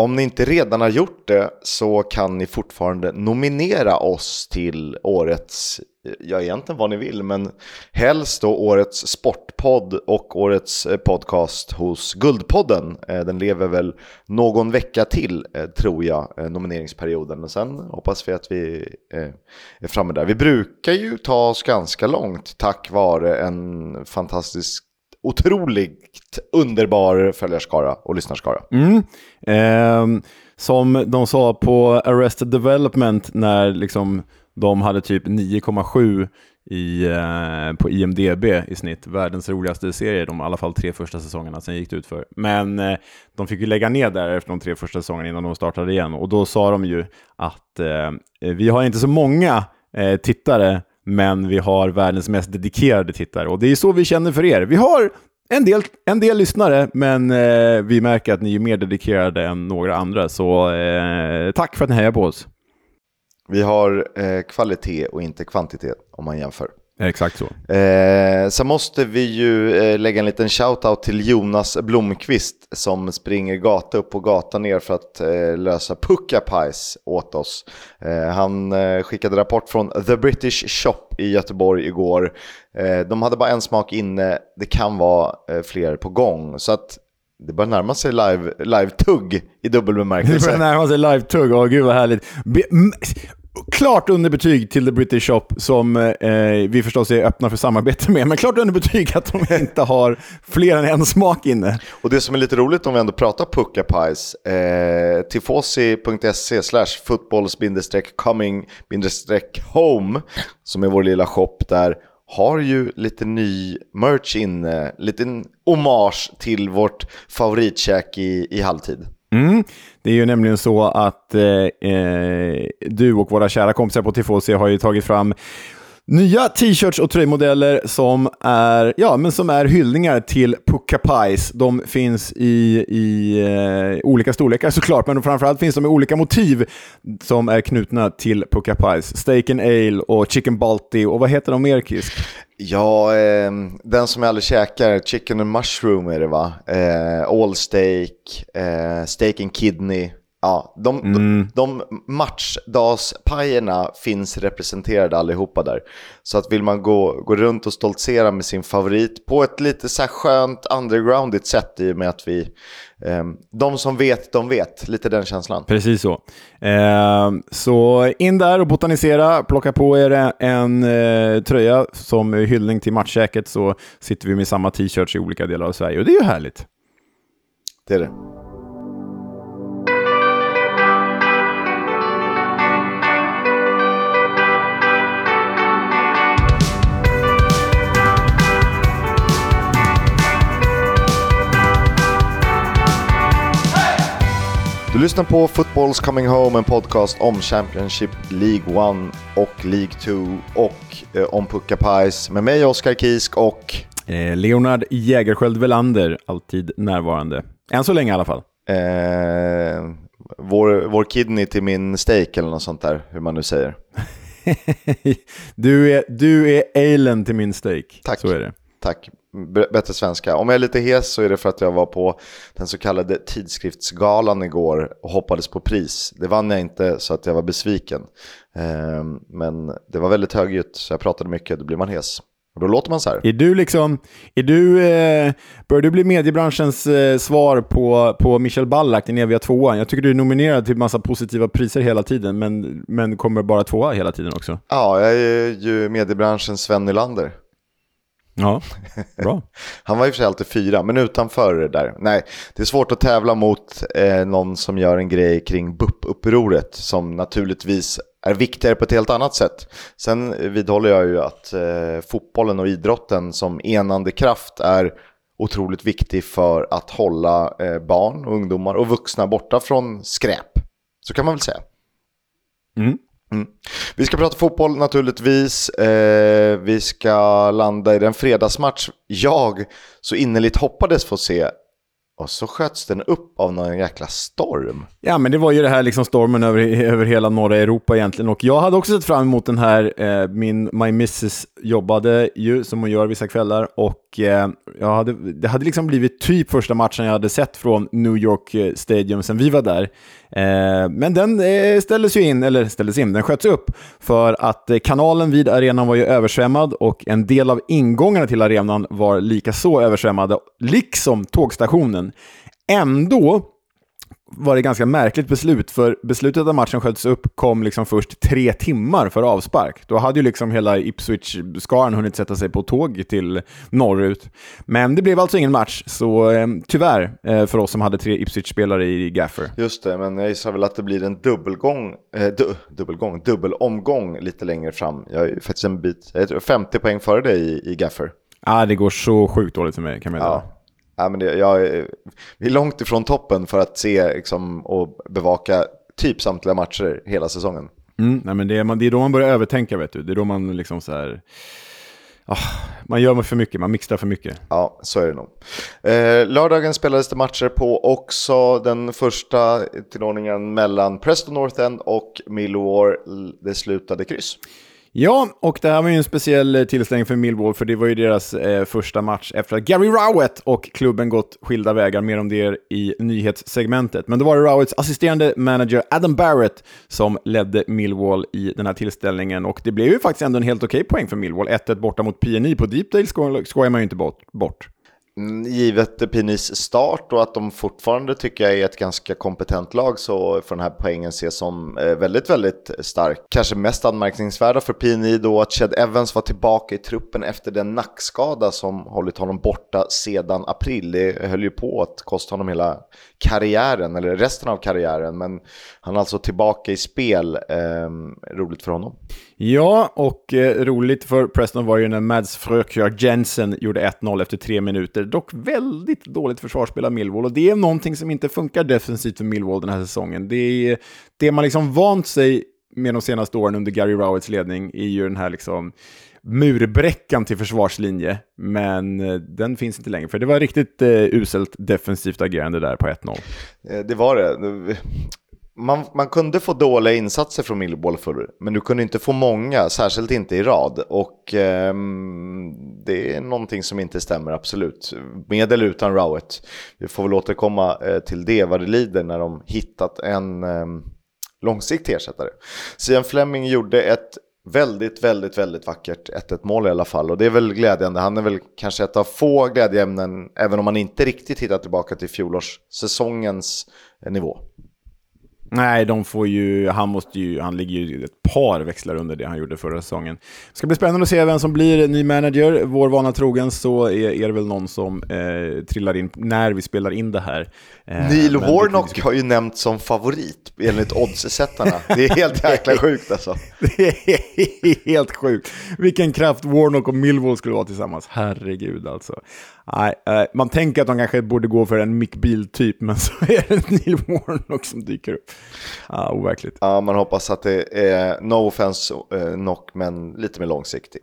Om ni inte redan har gjort det så kan ni fortfarande nominera oss till årets, ja egentligen vad ni vill, men helst då årets sportpodd och årets eh, podcast hos Guldpodden. Eh, den lever väl någon vecka till eh, tror jag, nomineringsperioden. Men sen hoppas vi att vi är framme där. Vi brukar ju ta oss ganska långt tack vare en fantastisk otroligt underbar följarskara och lyssnarskara. Mm. Eh, som de sa på Arrested Development när liksom de hade typ 9,7 i, eh, på IMDB i snitt. Världens roligaste serie, de i alla fall tre första säsongerna, sen gick det ut för. Men eh, de fick ju lägga ner där efter de tre första säsongerna innan de startade igen. Och då sa de ju att eh, vi har inte så många eh, tittare men vi har världens mest dedikerade tittare. Och det är så vi känner för er. Vi har en del, en del lyssnare, men eh, vi märker att ni är mer dedikerade än några andra. Så eh, tack för att ni hejar på oss. Vi har eh, kvalitet och inte kvantitet om man jämför. Exakt så. Eh, så måste vi ju eh, lägga en liten shout-out till Jonas Blomqvist som springer gata upp och gata ner för att eh, lösa puckapajs åt oss. Eh, han eh, skickade rapport från The British Shop i Göteborg igår. Eh, de hade bara en smak inne, det kan vara eh, fler på gång. Så att det börjar närma sig live-tugg live i dubbel bemärkelse. Det börjar närma sig live-tugg, åh gud vad härligt. Be klart underbetyg till The British Shop som eh, vi förstås är öppna för samarbete med. Men klart underbetyg att de inte har fler än en smak inne. Och det som är lite roligt om vi ändå pratar pucka pies. Eh, tifosi.se slash footballs-coming-home som är vår lilla shop där har ju lite ny merch inne. Lite hommage till vårt favoritkäk i, i halvtid. Mm. Det är ju nämligen så att eh, eh, du och våra kära kompisar på Tifosi har ju tagit fram Nya t-shirts och tröjmodeller som är, ja, men som är hyllningar till Pucka Pies. De finns i, i eh, olika storlekar såklart, men framförallt finns de i olika motiv som är knutna till Pucka Pies. Steak and Ale och Chicken Balti och vad heter de mer Kisk? Ja, eh, den som jag aldrig käkar, Chicken and Mushroom är det va? Eh, all Steak, eh, Steak and Kidney. Ja, de, mm. de, de matchdagspajerna finns representerade allihopa där. Så att vill man gå, gå runt och stoltsera med sin favorit på ett lite så här skönt undergroundigt sätt i och med att vi, eh, de som vet, de vet, lite den känslan. Precis så. Eh, så in där och botanisera, plocka på er en eh, tröja som hyllning till matchsäket så sitter vi med samma t-shirts i olika delar av Sverige och det är ju härligt. Det är det. Du lyssnar på Footballs Coming Home, en podcast om Championship League 1 och League 2 och eh, om Pucka Pies med mig Oskar Kisk och eh, Leonard Jägerskiöld Velander, alltid närvarande. Än så länge i alla fall. Eh, vår, vår kidney till min steak eller något sånt där, hur man nu säger. du, är, du är alen till min steak. Tack. Så är det. Tack bättre svenska. Om jag är lite hes så är det för att jag var på den så kallade tidskriftsgalan igår och hoppades på pris. Det vann jag inte så att jag var besviken. Ehm, men det var väldigt högljutt så jag pratade mycket, då blir man hes. Och då låter man så här. Är du liksom, är du, eh, börjar du bli mediebranschens eh, svar på, på Michel Ballack, den eviga tvåan? Jag tycker du är nominerad till massa positiva priser hela tiden, men, men kommer bara tvåa hela tiden också. Ja, jag är ju mediebranschens Sven Nylander. Ja, bra. han var i och för sig alltid fyra, men utanför det där. Nej, det är svårt att tävla mot eh, någon som gör en grej kring BUP-upproret som naturligtvis är viktigare på ett helt annat sätt. Sen vidhåller jag ju att eh, fotbollen och idrotten som enande kraft är otroligt viktig för att hålla eh, barn, och ungdomar och vuxna borta från skräp. Så kan man väl säga. Mm. Mm. Vi ska prata fotboll naturligtvis. Eh, vi ska landa i den fredagsmatch jag så innerligt hoppades få se. Och så sköts den upp av någon jäkla storm. Ja, men det var ju det här liksom stormen över, över hela norra Europa egentligen. Och jag hade också sett fram emot den här. Eh, min My mrs jobbade ju, som hon gör vissa kvällar. Och eh, jag hade, det hade liksom blivit typ första matchen jag hade sett från New York eh, Stadium sen vi var där. Eh, men den eh, ställdes ju in, eller ställdes in, den sköts upp. För att eh, kanalen vid arenan var ju översvämmad och en del av ingångarna till arenan var lika så översvämmade, liksom tågstationen. Ändå var det ganska märkligt beslut, för beslutet att matchen sköts upp kom liksom först tre timmar för avspark. Då hade ju liksom hela Ipswich-skaran hunnit sätta sig på tåg till norrut. Men det blev alltså ingen match, så eh, tyvärr eh, för oss som hade tre Ipswich-spelare i Gaffer. Just det, men jag gissar väl att det blir en dubbelgång, eh, du, dubbelgång, dubbelomgång lite längre fram. Jag är faktiskt en bit, jag tror 50 poäng före dig i, i Gaffer. Ja, ah, det går så sjukt dåligt för mig kan man ja. Ja, men det, jag, vi är långt ifrån toppen för att se liksom, och bevaka typ samtliga matcher hela säsongen. Mm, nej, men det, är, det är då man börjar övertänka, vet du. Det är då man liksom så här... Oh, man gör för mycket, man mixar för mycket. Ja, så är det nog. Eh, lördagen spelades det matcher på också. Den första tillordningen mellan Preston North End och Millwall. Det slutade kryss. Ja, och det här var ju en speciell eh, tillställning för Millwall, för det var ju deras eh, första match efter att Gary Rowett och klubben gått skilda vägar. Mer om det i nyhetssegmentet. Men då var det Rowetts assisterande manager Adam Barrett som ledde Millwall i den här tillställningen. Och det blev ju faktiskt ändå en helt okej okay poäng för Millwall. 1-1 borta mot PNI på Deepdale skojar man ju inte bort. bort. Mm, givet Pinis start och att de fortfarande tycker jag är ett ganska kompetent lag så får den här poängen ses som eh, väldigt, väldigt stark. Kanske mest anmärkningsvärda för Pini då att Ched Evans var tillbaka i truppen efter den nackskada som hållit honom borta sedan april. Det höll ju på att kosta honom hela karriären, eller resten av karriären, men han är alltså tillbaka i spel. Eh, roligt för honom. Ja, och eh, roligt för Preston var ju när Mads Frökjör Jensen gjorde 1-0 efter tre minuter. Dock väldigt dåligt försvarsspel av Millwall och det är någonting som inte funkar defensivt för Millwall den här säsongen. Det är det man liksom vant sig med de senaste åren under Gary Rowetts ledning är ju den här liksom murbräckan till försvarslinje, men eh, den finns inte längre. För det var riktigt eh, uselt defensivt agerande där på 1-0. Eh, det var det man, man kunde få dåliga insatser från Millie förr, men du kunde inte få många, särskilt inte i rad. Och eh, det är någonting som inte stämmer, absolut. Med eller utan Rowett. Vi får väl återkomma eh, till det vad det lider när de hittat en eh, långsiktig ersättare. Sian Fleming gjorde ett väldigt, väldigt, väldigt vackert 1-1 mål i alla fall. Och det är väl glädjande. Han är väl kanske ett av få glädjeämnen, även om man inte riktigt hittar tillbaka till fjolårssäsongens eh, nivå. Nej, de får ju, han, måste ju, han ligger ju ett par växlar under det han gjorde förra säsongen. Det ska bli spännande att se vem som blir ny manager. Vår vana trogen så är, är det väl någon som eh, trillar in när vi spelar in det här. Eh, Neil Warnock har ju nämnts som favorit enligt oddsättarna. Det är helt jäkla sjukt alltså. Det är helt sjukt. Vilken kraft Warnock och Millwall skulle vara tillsammans. Herregud alltså. Nej, eh, man tänker att de kanske borde gå för en Mick Beal-typ, men så är det Neil Warnock som dyker upp. Ah, overkligt. Ja, man hoppas att det är, no offense eh, knock, men lite mer långsiktig.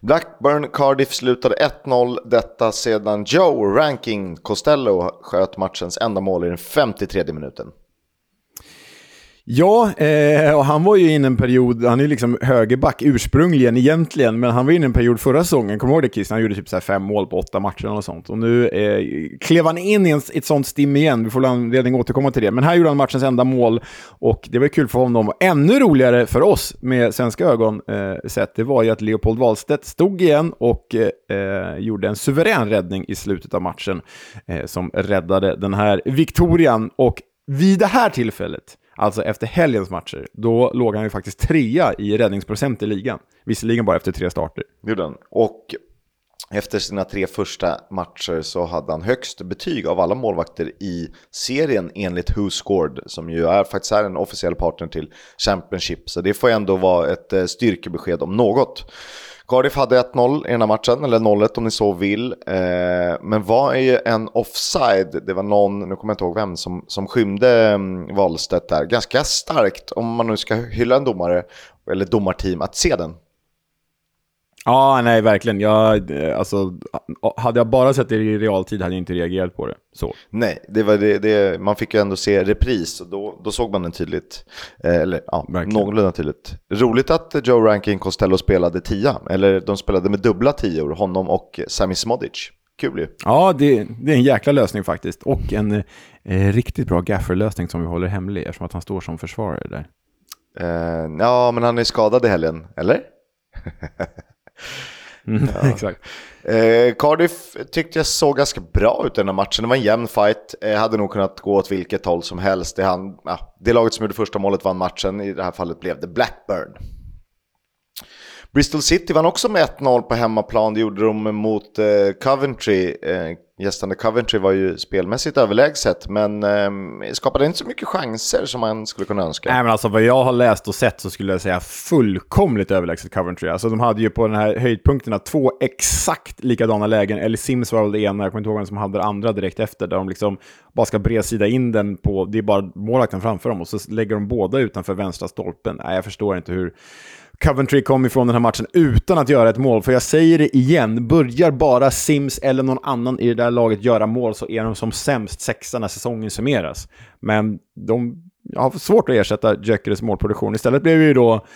Blackburn Cardiff slutade 1-0, detta sedan Joe Ranking Costello sköt matchens enda mål i den 53 minuten. Ja, eh, och han var ju inne en period, han är ju liksom högerback ursprungligen egentligen, men han var inne en period förra säsongen, kommer du ihåg det Christian? Han gjorde typ så fem mål på åtta matcher och sånt. Och nu eh, klev han in i en, ett sånt stim igen, vi får anledning att återkomma till det. Men här gjorde han matchens enda mål och det var kul för honom. Och ännu roligare för oss med svenska ögon eh, sett, det var ju att Leopold Wahlstedt stod igen och eh, gjorde en suverän räddning i slutet av matchen eh, som räddade den här Victorian. Och vid det här tillfället Alltså efter helgens matcher, då låg han ju faktiskt trea i räddningsprocent i ligan. Visserligen bara efter tre starter. Gjorde han. Och efter sina tre första matcher så hade han högst betyg av alla målvakter i serien enligt Who Scored, som ju är, faktiskt är en officiell partner till Championship. Så det får ändå vara ett eh, styrkebesked om något. Cardiff hade 1-0 i den här matchen, eller 0-1 om ni så vill. Eh, men men var ju en offside, det var någon, nu kommer jag inte ihåg vem, som, som skymde mm, Wahlstedt där. Ganska starkt, om man nu ska hylla en domare, eller domarteam, att se den. Ja, nej, verkligen. Jag, eh, alltså, hade jag bara sett det i realtid hade jag inte reagerat på det. Så. Nej, det var det, det, man fick ju ändå se repris och då, då såg man den tydligt. Eh, eller ja, någorlunda tydligt. Roligt att Joe Rankin Costello spelade tia, eller de spelade med dubbla tior, honom och Sami Smodic. Kul ju. Ja, det, det är en jäkla lösning faktiskt. Och en eh, riktigt bra gafferlösning som vi håller hemlig eftersom att han står som försvarare där. Eh, ja, men han är skadad i helgen, eller? Mm, ja. Exakt. Eh, Cardiff tyckte jag såg ganska bra ut i den här matchen. Det var en jämn fight. Eh, hade nog kunnat gå åt vilket håll som helst. Det, han, ja, det laget som gjorde första målet vann matchen. I det här fallet blev det Blackburn. Bristol City vann också med 1-0 på hemmaplan. Det gjorde de mot eh, Coventry. Eh, gästande Coventry var ju spelmässigt överlägset, men eh, skapade inte så mycket chanser som man skulle kunna önska. Nej, men alltså vad jag har läst och sett så skulle jag säga fullkomligt överlägset Coventry. Alltså de hade ju på den här höjdpunkterna två exakt likadana lägen. Eller Sims var väl det ena, jag kommer inte ihåg vem som hade det andra direkt efter, där de liksom bara ska bredsida in den på, det är bara målvakten framför dem och så lägger de båda utanför vänstra stolpen. Nej, jag förstår inte hur Coventry kom ifrån den här matchen utan att göra ett mål. För jag säger det igen, börjar bara Sims eller någon annan i det där laget göra mål så är de som sämst sexa när säsongen summeras. Men de har svårt att ersätta Gyökeres målproduktion. Istället blev det ju då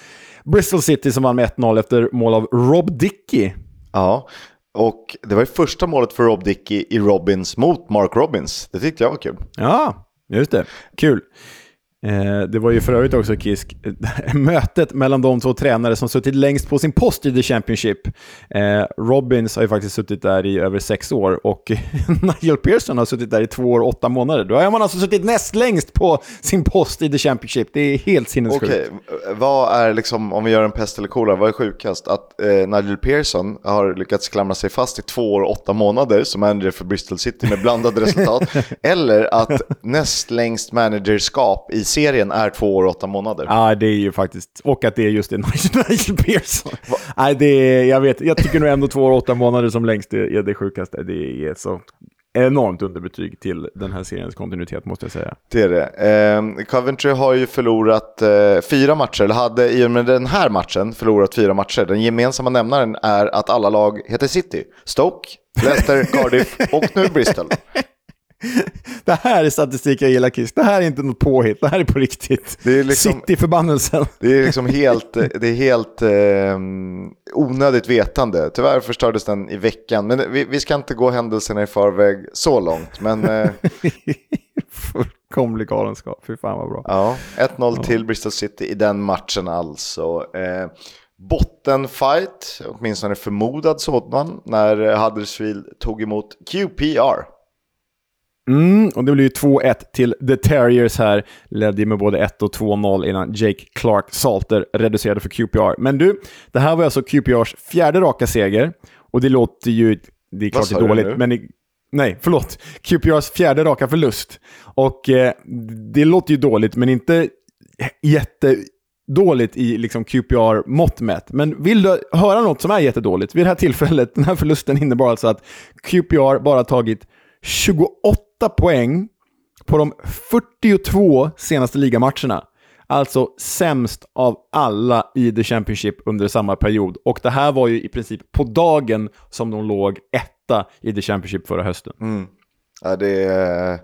Bristol City som vann med 1-0 efter mål av Rob Dickey. Ja, och det var ju första målet för Rob Dickey i Robins mot Mark Robins. Det tyckte jag var kul. Ja, just det. Kul. Eh, det var ju för övrigt också Kisk, mötet mellan de två tränare som suttit längst på sin post i The Championship. Eh, Robbins har ju faktiskt suttit där i över sex år och Nigel Pearson har suttit där i två år och åtta månader. Då har man alltså suttit näst längst på sin post i The Championship. Det är helt sinnessjukt. Okej, okay. vad är liksom, om vi gör en pest eller kolera, vad är sjukast? Att eh, Nigel Pearson har lyckats klamra sig fast i två år och åtta månader som manager för Bristol City med blandade resultat, eller att näst längst managerskap i serien är två år och åtta månader. Ja, det är ju faktiskt, och att det är just det Nigel Pearson. Nej, det är, jag vet, jag tycker nog ändå två år och åtta månader som längst är det sjukaste. Det är så enormt underbetyg till den här seriens kontinuitet måste jag säga. Det är det. Eh, Coventry har ju förlorat eh, fyra matcher, eller hade i och med den här matchen förlorat fyra matcher. Den gemensamma nämnaren är att alla lag heter City. Stoke, Leicester, Cardiff och nu Bristol. Det här är statistik jag gillar Kiss. Det här är inte något påhitt. Det här är på riktigt. Det är liksom, City-förbannelsen. Det är liksom helt, det är helt eh, onödigt vetande. Tyvärr förstördes den i veckan. Men vi, vi ska inte gå händelserna i förväg så långt. Men, eh, Fullkomlig galenskap. Fy fan vad bra. Ja, 1-0 ja. till Bristol City i den matchen alltså. Eh, bottenfight, åtminstone förmodad sådan, när Huddersfield tog emot QPR. Mm, och det blir ju 2-1 till The Terriers här. Ledde med både 1 och 2-0 innan Jake Clark Salter reducerade för QPR. Men du, det här var alltså QPRs fjärde raka seger. Och det låter ju... Det är klart det är dåligt, men... I, nej, förlåt. QPRs fjärde raka förlust. Och eh, det låter ju dåligt, men inte jätte dåligt i liksom QPR-mått mätt. Men vill du höra något som är jättedåligt? Vid det här tillfället, den här förlusten innebar alltså att QPR bara tagit 28 poäng på de 42 senaste ligamatcherna. Alltså sämst av alla i The Championship under samma period. Och det här var ju i princip på dagen som de låg etta i The Championship förra hösten. Mm. Ja, det är...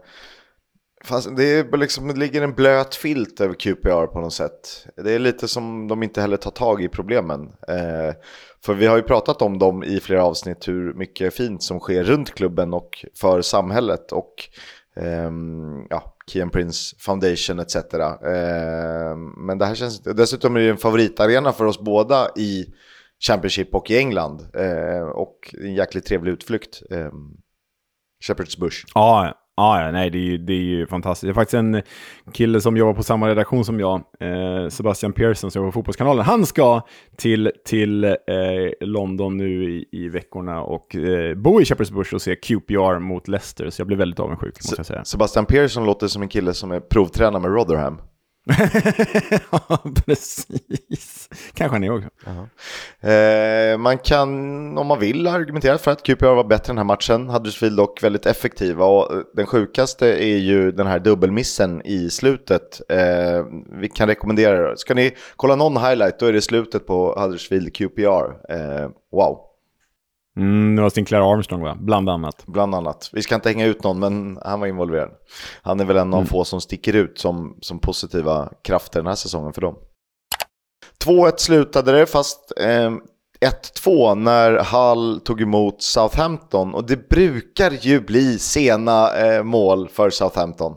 Fast det, är liksom, det ligger en blöt filt över QPR på något sätt. Det är lite som de inte heller tar tag i problemen. Eh, för vi har ju pratat om dem i flera avsnitt, hur mycket fint som sker runt klubben och för samhället. Och eh, ja, Kian Prince Foundation etc. Eh, men det här känns dessutom är det en favoritarena för oss båda i Championship och i England. Eh, och en jäkligt trevlig utflykt. Eh, Shepherd's Bush. Ja, Ja, nej, det är, ju, det är ju fantastiskt. Det är faktiskt en kille som jobbar på samma redaktion som jag, eh, Sebastian Pearson, som jobbar på Fotbollskanalen. Han ska till, till eh, London nu i, i veckorna och eh, bo i Shepherd's Bush och se QPR mot Leicester, så jag blir väldigt avundsjuk, måste jag säga. Sebastian Pearson låter som en kille som är provtränare med Rotherham. ja, precis. Kanske han är också. Eh, man kan, om man vill, argumentera för att QPR var bättre den här matchen. Huddersfield dock väldigt effektiva och eh, den sjukaste är ju den här dubbelmissen i slutet. Eh, vi kan rekommendera det. Ska ni kolla någon highlight, då är det slutet på Huddersfield QPR. Eh, wow. Mm, det var Sinclair Armstrong va? Bland annat. Bland annat. Vi ska inte hänga ut någon, men han var involverad. Han är väl en av mm. få som sticker ut som, som positiva krafter den här säsongen för dem. 2-1 slutade det, fast eh, 1-2 när Hull tog emot Southampton. Och det brukar ju bli sena eh, mål för Southampton.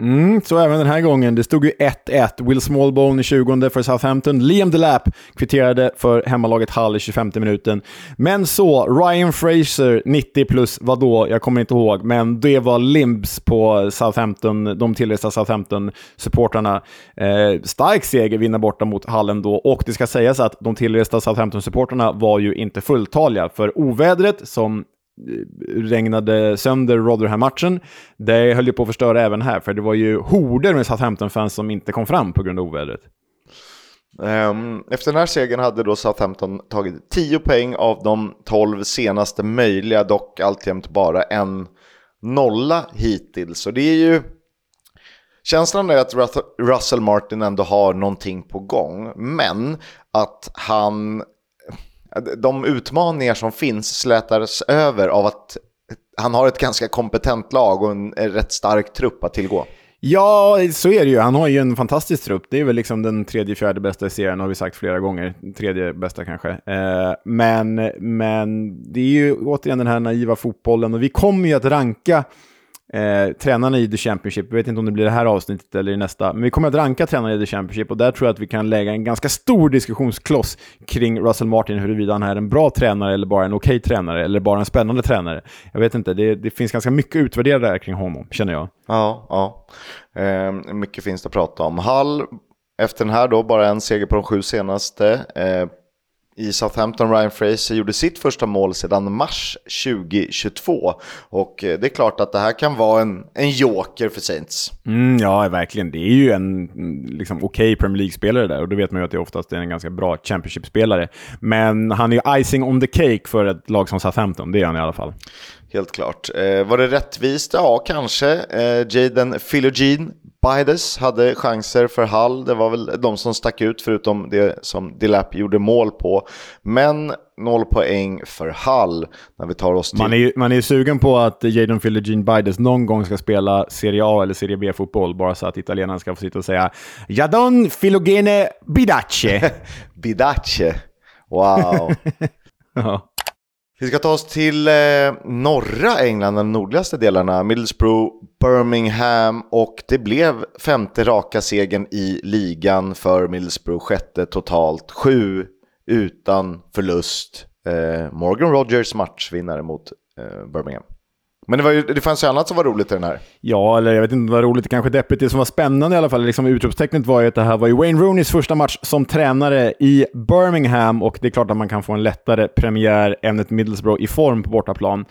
Mm, så även den här gången. Det stod ju 1-1. Will Smallbone i 20 för Southampton. Liam Delap kvitterade för hemmalaget Hull i 25 minuten. Men så, Ryan Fraser 90 plus vadå? Jag kommer inte ihåg, men det var Limbs på Southampton, de tillresta Southampton-supportrarna. Eh, stark seger vinna borta mot Hull ändå, och det ska sägas att de tillresta Southampton-supportrarna var ju inte fulltaliga, för ovädret som regnade sönder Rotherham-matchen. Det höll ju på att förstöra även här, för det var ju horder med Southampton-fans som inte kom fram på grund av ovädret. Ehm, efter den här segern hade då Southampton tagit 10 poäng av de 12 senaste möjliga, dock alltjämt bara en nolla hittills. Så det är ju... Känslan är att Russell Martin ändå har någonting på gång, men att han de utmaningar som finns slätas över av att han har ett ganska kompetent lag och en rätt stark trupp att tillgå. Ja, så är det ju. Han har ju en fantastisk trupp. Det är väl liksom den tredje, fjärde bästa i serien, har vi sagt flera gånger. Tredje bästa kanske. Eh, men, men det är ju återigen den här naiva fotbollen och vi kommer ju att ranka eh, tränarna i The Championship. Jag vet inte om det blir det här avsnittet eller i nästa, men vi kommer att ranka tränarna i The Championship och där tror jag att vi kan lägga en ganska stor diskussionskloss kring Russell Martin, huruvida han är en bra tränare eller bara en okej okay tränare eller bara en spännande tränare. Jag vet inte, det, det finns ganska mycket att utvärdera där kring honom, känner jag. Ja, ja. Eh, mycket finns det att prata om. Hall, efter den här då, bara en seger på de sju senaste. Eh, i Southampton. Ryan Fraser gjorde sitt första mål sedan mars 2022. Och eh, det är klart att det här kan vara en, en joker för Saints. Mm, ja, verkligen. Det är ju en mm, liksom, okej okay Premier League-spelare där och då vet man ju att det oftast är en ganska bra Championship-spelare. Men han är ju icing on the cake för ett lag som Southampton, det är han i alla fall. Helt klart. Eh, var det rättvist? Ja, kanske. Eh, Jaden Philogene Bides hade chanser för Hall. Det var väl de som stack ut förutom det som Dilap gjorde mål på. Men noll poäng för Hall när vi tar oss till... Man är ju, man är sugen på att Jadon Philogene Bides någon gång ska spela Serie A eller Serie B-fotboll, bara så att italienarna ska få sitta och säga Jadon Philogene Bidace. Bidace. Wow. ja. Vi ska ta oss till eh, norra England, de nordligaste delarna, Middlesbrough, Birmingham och det blev femte raka segern i ligan för Middlesbrough, sjätte totalt, sju utan förlust. Eh, Morgan Rogers matchvinnare mot eh, Birmingham. Men det, var ju, det fanns ju annat som var roligt i den här. Ja, eller jag vet inte det var roligt, det kanske deppigt. Det som var spännande i alla fall, liksom utropstecknet var ju att det här var ju Wayne Rooneys första match som tränare i Birmingham och det är klart att man kan få en lättare premiär än ett Middlesbrough i form på bortaplan.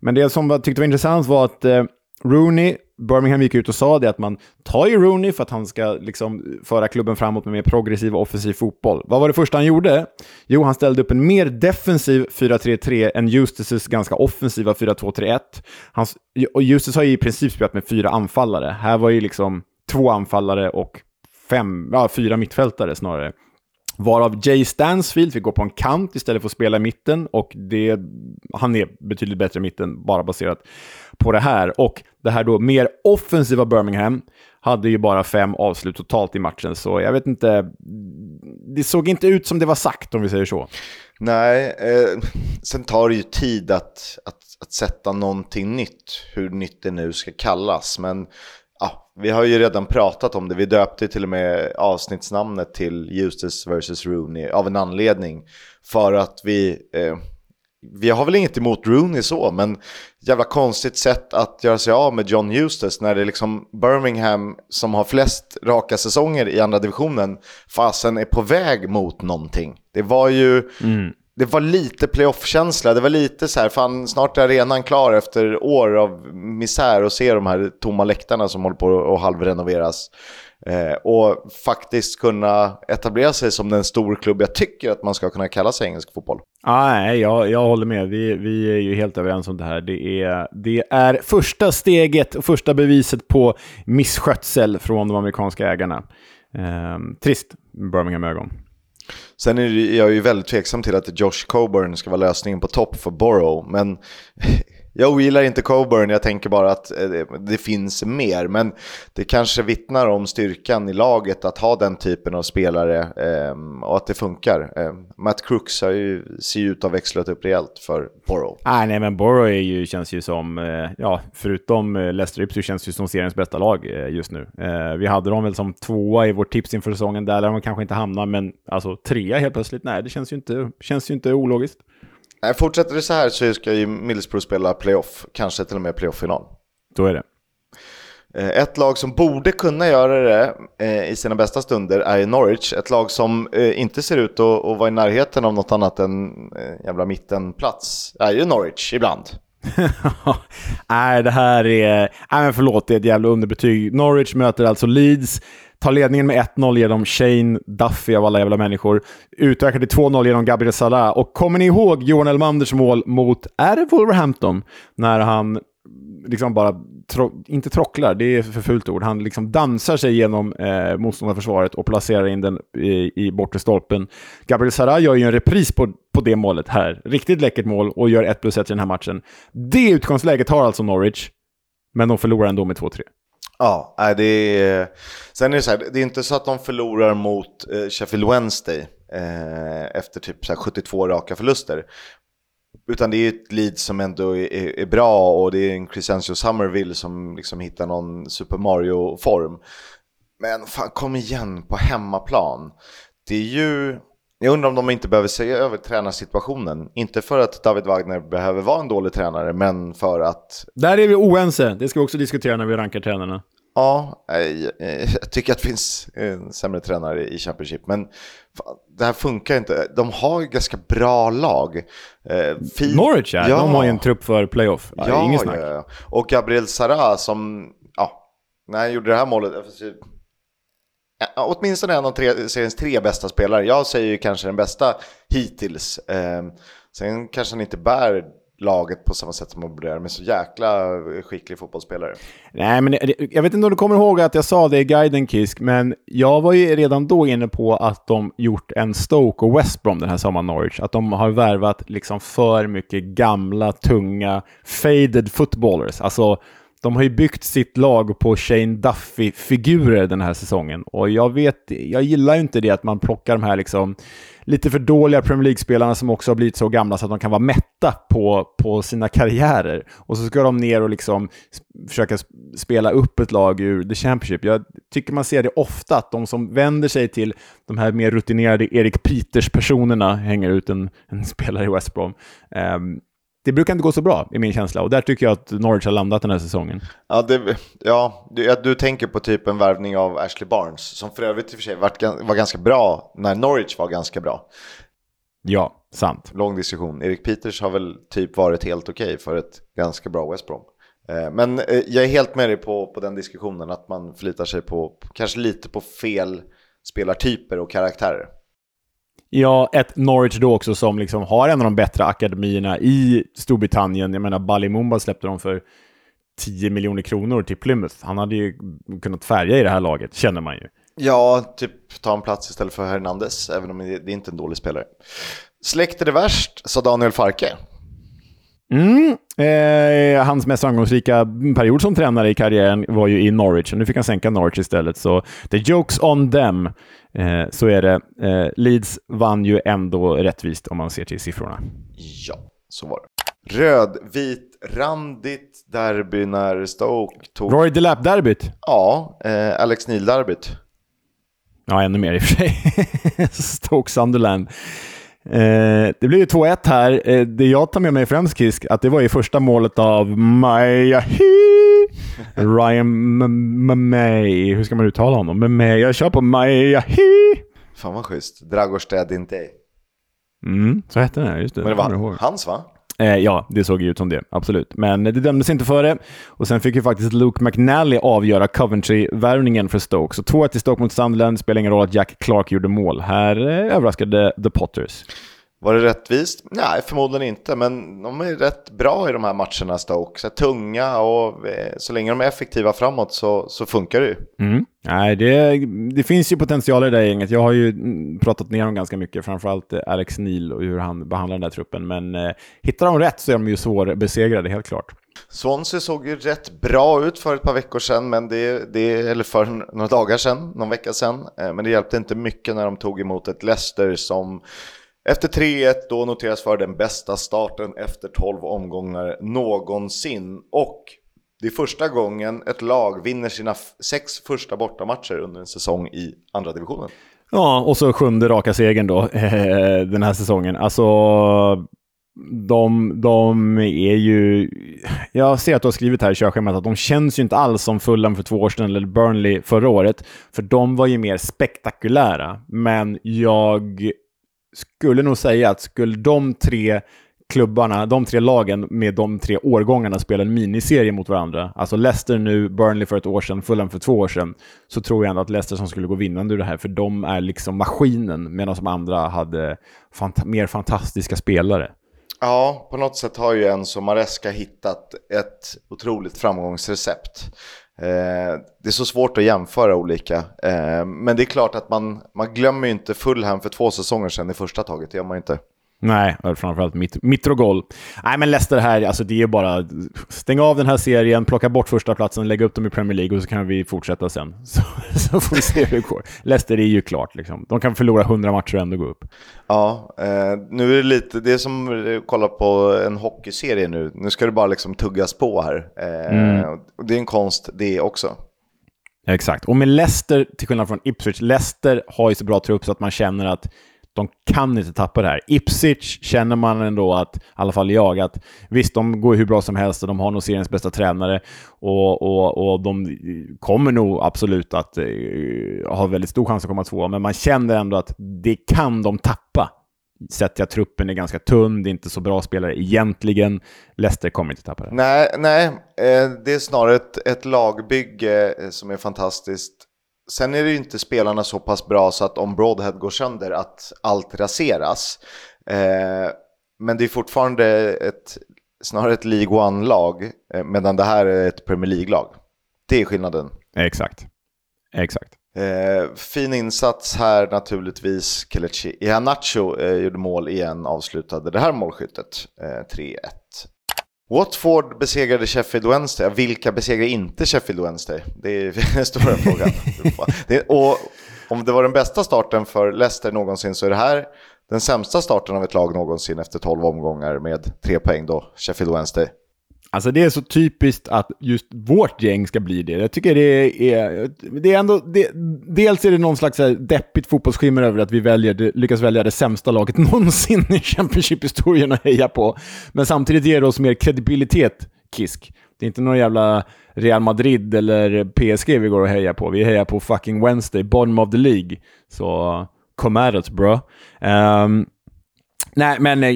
Men det som jag tyckte var intressant var att eh, Rooney Birmingham gick ut och sa det att man tar ju Rooney för att han ska liksom föra klubben framåt med mer progressiv och offensiv fotboll. Vad var det första han gjorde? Jo, han ställde upp en mer defensiv 4-3-3 än Eustaces ganska offensiva 4-2-3-1. och Eustace har ju i princip spelat med fyra anfallare. Här var ju liksom två anfallare och fem, ja, fyra mittfältare snarare. Varav Jay Stansfield fick gå på en kant istället för att spela i mitten och det, han är betydligt bättre i mitten bara baserat på det här. Och det här då mer offensiva Birmingham hade ju bara fem avslut totalt i matchen, så jag vet inte. Det såg inte ut som det var sagt om vi säger så. Nej, eh, sen tar det ju tid att, att, att sätta någonting nytt, hur nytt det nu ska kallas. Men vi har ju redan pratat om det. Vi döpte till och med avsnittsnamnet till Justus vs. Rooney av en anledning. För att vi, eh, vi har väl inget emot Rooney så, men jävla konstigt sätt att göra sig av med John Justus när det är liksom Birmingham som har flest raka säsonger i andra divisionen fasen är på väg mot någonting. Det var ju mm det var lite playoff-känsla. Det var lite så här, fan snart är arenan klar efter år av misär och se de här tomma läktarna som håller på att halvrenoveras. Eh, och faktiskt kunna etablera sig som den stor klubb jag tycker att man ska kunna kalla sig engelsk fotboll. Ah, nej, jag, jag håller med. Vi, vi är ju helt överens om det här. Det är, det är första steget och första beviset på misskötsel från de amerikanska ägarna. Eh, trist, Birmingham-ögon. Sen är jag ju väldigt tveksam till att Josh Coburn ska vara lösningen på topp för Borough, men jag ogillar inte Coburn, jag tänker bara att eh, det finns mer. Men det kanske vittnar om styrkan i laget att ha den typen av spelare eh, och att det funkar. Eh, Matt Crooks har ju, ser ju ut att ha växlat upp rejält för Borough. Ah, nej, men Borough är ju, känns ju som, eh, ja, förutom eh, Leicester Ipswich känns ju som seriens bästa lag eh, just nu. vi hade dem väl som tvåa i vårt tips inför säsongen, där lär de kanske inte hamna, men alltså trea helt plötsligt, nej, det känns ju inte, känns ju inte ologiskt. Nej, fortsätter det så här så ska ju Middlesbrough spela playoff, kanske till och med playoff-final. Så är det. Eh, ett lag som borde kunna göra det eh, i sina bästa stunder är Norwich. Ett lag som eh, inte ser ut att, vara i närheten av något annat än jävla mittenplats. Är ju Norwich ibland. nej, det här är... Nej, men förlåt, det är ett jävla underbetyg. Norwich möter alltså Leeds tar ledningen med 1-0 genom Shane Duffy av alla jävla människor. Utökar till 2-0 genom Gabriel Salah. Och kommer ni ihåg Johan Elmanders mål mot, är det Wolverhampton? När han liksom bara, tro, inte trocklar, det är för fult ord, han liksom dansar sig genom eh, motståndarförsvaret och placerar in den i, i bortre stolpen. Gabriel Sarah gör ju en repris på, på det målet här. Riktigt läckert mål och gör 1 plus 1 i den här matchen. Det utgångsläget har alltså Norwich, men de förlorar ändå med 2-3. Ja, det är... Sen är det så här, det är inte så att de förlorar mot eh, Sheffield Wednesday eh, efter typ så 72 raka förluster. Utan det är ett lead som ändå är, är, bra och det är en Crescencio Summerville som liksom hittar någon Super Mario-form. Men fan, kom igen på hemmaplan. Det är ju... Jag undrar om de inte behöver se över tränarsituationen. Inte för att David Wagner behöver vara en dålig tränare, men för att... Där är vi oense. Det ska vi också diskutera när vi rankar tränarna. Ja, jag tycker att det finns en sämre tränare i Championship, men det här funkar inte. De har ju ganska bra lag. Eh, fin... Norwich ja. ja, de har ju en trupp för playoff. Ja, Inget snack. Ja, och Gabriel Sara som, ja, när han gjorde det här målet, åtminstone en av tre, seriens tre bästa spelare. Jag säger ju kanske den bästa hittills. Eh, sen kanske han inte bär laget på samma sätt som man borde göra, men så jäkla skicklig fotbollsspelare. Nej, men jag vet inte om du kommer ihåg att jag sa det i guiden Kisk, men jag var ju redan då inne på att de gjort en Stoke och West Brom den här sommaren, Norwich. Att de har värvat liksom för mycket gamla, tunga, faded footballers. Alltså, de har ju byggt sitt lag på Shane Duffy-figurer den här säsongen. Och jag vet, jag gillar ju inte det att man plockar de här liksom lite för dåliga Premier League-spelarna som också har blivit så gamla så att de kan vara mätta på, på sina karriärer. Och så ska de ner och liksom försöka spela upp ett lag ur The Championship. Jag tycker man ser det ofta, att de som vänder sig till de här mer rutinerade Erik Peters-personerna hänger ut en, en spelare i West Brom. Um, det brukar inte gå så bra i min känsla och där tycker jag att Norwich har landat den här säsongen. Ja, det, ja du, du tänker på typ en värvning av Ashley Barnes som för övrigt i och för sig var, var ganska bra när Norwich var ganska bra. Ja, sant. Lång diskussion. Erik Peters har väl typ varit helt okej okay för ett ganska bra West Brom. Eh, men eh, jag är helt med dig på, på den diskussionen att man förlitar sig på kanske lite på fel spelartyper och karaktärer. Ja, ett Norwich då också som liksom har en av de bättre akademierna i Storbritannien. Jag menar, Ballymumba släppte de för 10 miljoner kronor till Plymouth. Han hade ju kunnat färga i det här laget, känner man ju. Ja, typ ta en plats istället för Hernandez, även om det är inte en dålig spelare. Släkt är det värst, sa Daniel Farke. Mm. Eh, hans mest framgångsrika period som tränare i karriären var ju i Norwich, och nu fick han sänka Norwich istället. Så the jokes on them. Eh, så är det. Eh, Leeds vann ju ändå rättvist om man ser till siffrorna. Ja, så var det. Rödvit, randigt derby när Stoke tog... Roy Delap-derbyt? Ja, eh, Alex Neil-derbyt. Ja, ännu mer i och för sig. Stoke Sunderland. Eh, det blir ju 2-1 här. Eh, det jag tar med mig främst, Kisk, att det var ju första målet av Mayahi. Ryan Mamey. Hur ska man uttala honom? Mamey. Jag kör på Mayahi. Fan vad schysst. Dragosted inte. Mm, så hette den, just det. Men det var hans va? Eh, ja, det såg ju ut som det, absolut. Men det dömdes inte för det. Och sen fick ju faktiskt Luke McNally avgöra Coventry-värvningen för Stoke. Så 2-1 till Stoke mot Sunderland, spelar ingen roll att Jack Clark gjorde mål. Här eh, överraskade The Potters. Var det rättvist? Nej, förmodligen inte, men de är rätt bra i de här matcherna, Stoke. Så tunga och eh, så länge de är effektiva framåt så, så funkar det ju. Mm. Nej, det, det finns ju potential i det där gänget. Jag har ju mm, pratat ner dem ganska mycket, framförallt eh, Alex Neil och hur han behandlar den där truppen. Men eh, hittar de rätt så är de ju svårbesegrade, helt klart. Swansea såg ju rätt bra ut för ett par veckor sedan, men det, det, eller för några dagar sedan, någon vecka sedan. Eh, men det hjälpte inte mycket när de tog emot ett Leicester som efter 3-1 då noteras för den bästa starten efter 12 omgångar någonsin. Och det är första gången ett lag vinner sina sex första bortamatcher under en säsong i andra divisionen. Ja, och så sjunde raka segern då den här säsongen. Alltså, de, de är ju... Jag ser att du har skrivit här i körschemat att de känns ju inte alls som Fulham för två år sedan eller Burnley förra året. För de var ju mer spektakulära. Men jag skulle nog säga att skulle de tre klubbarna, de tre lagen med de tre årgångarna spela en miniserie mot varandra, alltså Leicester nu, Burnley för ett år sedan, Fulham för två år sedan, så tror jag ändå att Leicester som skulle gå vinnande ur det här, för de är liksom maskinen, medan de andra hade fant mer fantastiska spelare. Ja, på något sätt har ju en som Maresca hittat ett otroligt framgångsrecept. Eh, det är så svårt att jämföra olika. Eh, men det är klart att man, man glömmer ju inte Fulham för två säsonger sedan i första taget. Det gör man ju inte. Nej, framförallt mitt, Mitrogol. Nej, men Leicester här, alltså det är bara stänga av den här serien, plocka bort första platsen, lägga upp dem i Premier League och så kan vi fortsätta sen. Så, så får vi se hur det går. Leicester är ju klart, liksom. de kan förlora 100 matcher och ändå gå upp. Ja, eh, nu är det lite, det är som att kolla på en hockeyserie nu. Nu ska det bara liksom tuggas på här. Eh, mm. Det är en konst det också. Exakt, och med Leicester, till skillnad från Ipswich, Leicester har ju så bra trupp så att man känner att de kan inte tappa det här. Ipswich känner man ändå att, i alla fall jag, att visst, de går hur bra som helst och de har nog seriens bästa tränare och, och, och de kommer nog absolut att uh, ha väldigt stor chans att komma tvåa, men man känner ändå att det kan de tappa. Sett till att truppen är ganska tunn, det är inte så bra spelare egentligen. Leicester kommer inte tappa det. Nej, nej eh, det är snarare ett, ett lagbygge eh, som är fantastiskt Sen är det ju inte spelarna så pass bra så att om Broadhead går sönder att allt raseras. Eh, men det är fortfarande ett, snarare ett League One-lag, eh, medan det här är ett Premier League-lag. Det är skillnaden. Exakt. Exakt. Eh, fin insats här naturligtvis. Kelechi Iheanacho eh, gjorde mål igen, avslutade det här målskyttet. Eh, 3-1. Watford besegrade Sheffield Wednesday. Vilka besegrade inte Sheffield Wednesday? Det är den stora frågan. Det, och om det var den bästa starten för Leicester någonsin så är det här den sämsta starten av ett lag någonsin efter 12 omgångar med tre poäng då, Sheffield Wednesday. Alltså det är så typiskt att just vårt gäng ska bli det. Jag tycker det är, det är ändå, det, dels är det någon slags deppigt fotbollsskimmer över att vi väljer, lyckas välja det sämsta laget någonsin i Championship-historien att heja på. Men samtidigt ger det oss mer kredibilitet, Kisk. Det är inte någon jävla Real Madrid eller PSG vi går och hejar på. Vi hejar på fucking Wednesday, bottom of the League. Så come at us bro. Um, nej, men eh,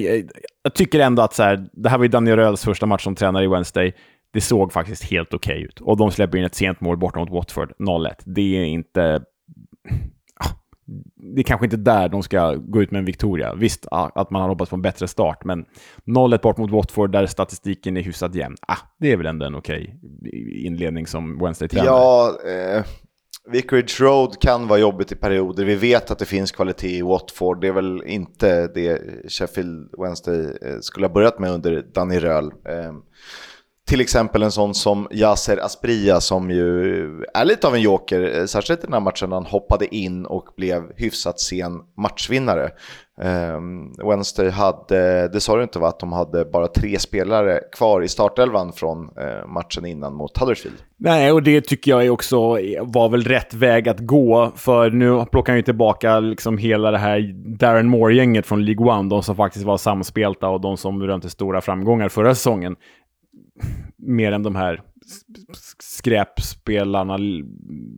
jag tycker ändå att så här, det här var ju Daniel Röhls första match som tränare i Wednesday. Det såg faktiskt helt okej okay ut. Och de släpper in ett sent mål borta mot Watford, 0-1. Det är inte... Ah, det är kanske inte där de ska gå ut med en Victoria. Visst ah, att man har hoppats på en bättre start, men 0-1 bort mot Watford där statistiken är hyfsat jämn. Ah, det är väl ändå en okej okay inledning som Wednesday-tränare. Ja, eh, Vicarage Road kan vara jobbigt i perioder. Vi vet att det finns kvalitet i Watford. Det är väl inte det Sheffield Wednesday eh, skulle ha börjat med under Danny Röhl. Ehm, till exempel en sån som Yasser Aspria som ju är lite av en joker, eh, särskilt i den här matchen han hoppade in och blev hyfsat sen matchvinnare. Um, Wednesday hade, det sa du inte va, att de hade bara tre spelare kvar i startelvan från uh, matchen innan mot Huddersfield. Nej, och det tycker jag också var väl rätt väg att gå, för nu plockar han ju tillbaka liksom hela det här Darren Moore-gänget från League One, de som faktiskt var samspelta och de som rönte stora framgångar förra säsongen mer än de här skräpspelarna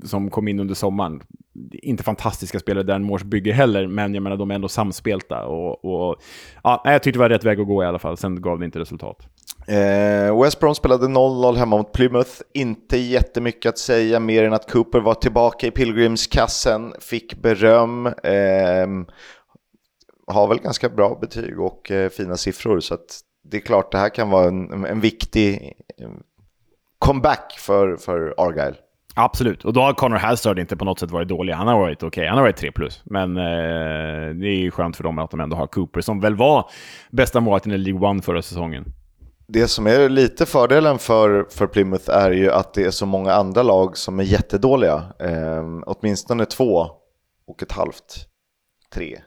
som kom in under sommaren. inte fantastiska spelare Dan Moores bygger heller, men jag menar de är ändå samspelta. Och, och, ja, jag tyckte det var rätt väg att gå i alla fall, sen gav det inte resultat. Eh, West Brom spelade 0-0 hemma mot Plymouth. Inte jättemycket att säga mer än att Cooper var tillbaka i Pilgrimskassen, fick beröm. Eh, har väl ganska bra betyg och eh, fina siffror så att det är klart det här kan vara en, en viktig comeback för, för Argyle. Absolut, och då har Connor Halstad inte på något sätt varit dålig. Han har varit okej, okay. han har varit 3 plus. Men eh, det är ju skönt för dem att de ändå har Cooper, som väl var bästa målvakten i League One förra säsongen. Det som är lite fördelen för, för Plymouth är ju att det är så många andra lag som är jättedåliga. Eh, åtminstone två och ett halvt. Tre.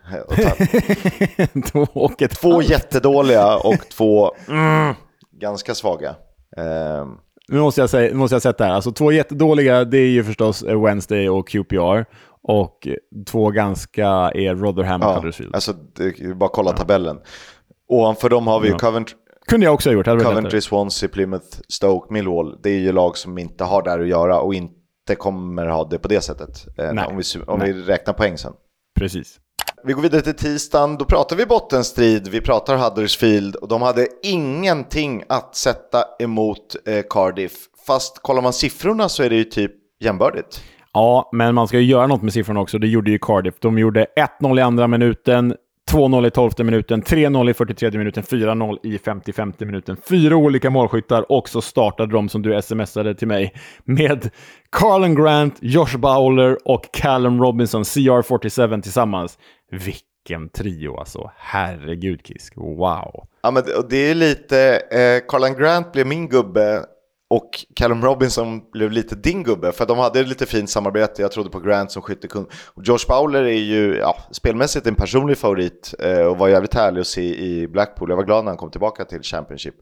Två och ett Två jättedåliga och två mm, ganska svaga. Eh, nu måste jag, säga, måste jag sätta här. Alltså två jättedåliga, det är ju förstås Wednesday och QPR. Och två ganska är Rotherham och ja, Huddersfield. Alltså, det, bara kolla ja. tabellen. Ovanför dem har vi ju ja. Coventry. Kunde jag också ha gjort. Coventry, Swansea, Plymouth, Stoke, Millwall. Det är ju lag som inte har där att göra och inte kommer ha det på det sättet. Eh, Nej. Om, vi, om vi räknar poäng sen. Precis. Vi går vidare till tisdagen, då pratar vi bottenstrid, vi pratar Huddersfield och de hade ingenting att sätta emot eh, Cardiff. Fast kollar man siffrorna så är det ju typ jämbördigt. Ja, men man ska ju göra något med siffrorna också. Det gjorde ju Cardiff. De gjorde 1-0 i andra minuten, 2-0 i 12 minuten, 3-0 i 43 minuten, 4-0 i 55 minuten. Fyra olika målskyttar och så startade de, som du smsade till mig, med Carlin Grant, Josh Bowler och Callum Robinson, CR47 tillsammans. Vilken trio alltså. Herregud Kisk. Wow. Ja, men det är lite, eh, Carlan Grant blev min gubbe och Callum Robinson blev lite din gubbe, för de hade lite fint samarbete. Jag trodde på Grant som skyttekung. Och Josh Bowler är ju ja, spelmässigt en personlig favorit eh, och var jävligt härlig att se i Blackpool. Jag var glad när han kom tillbaka till Championship.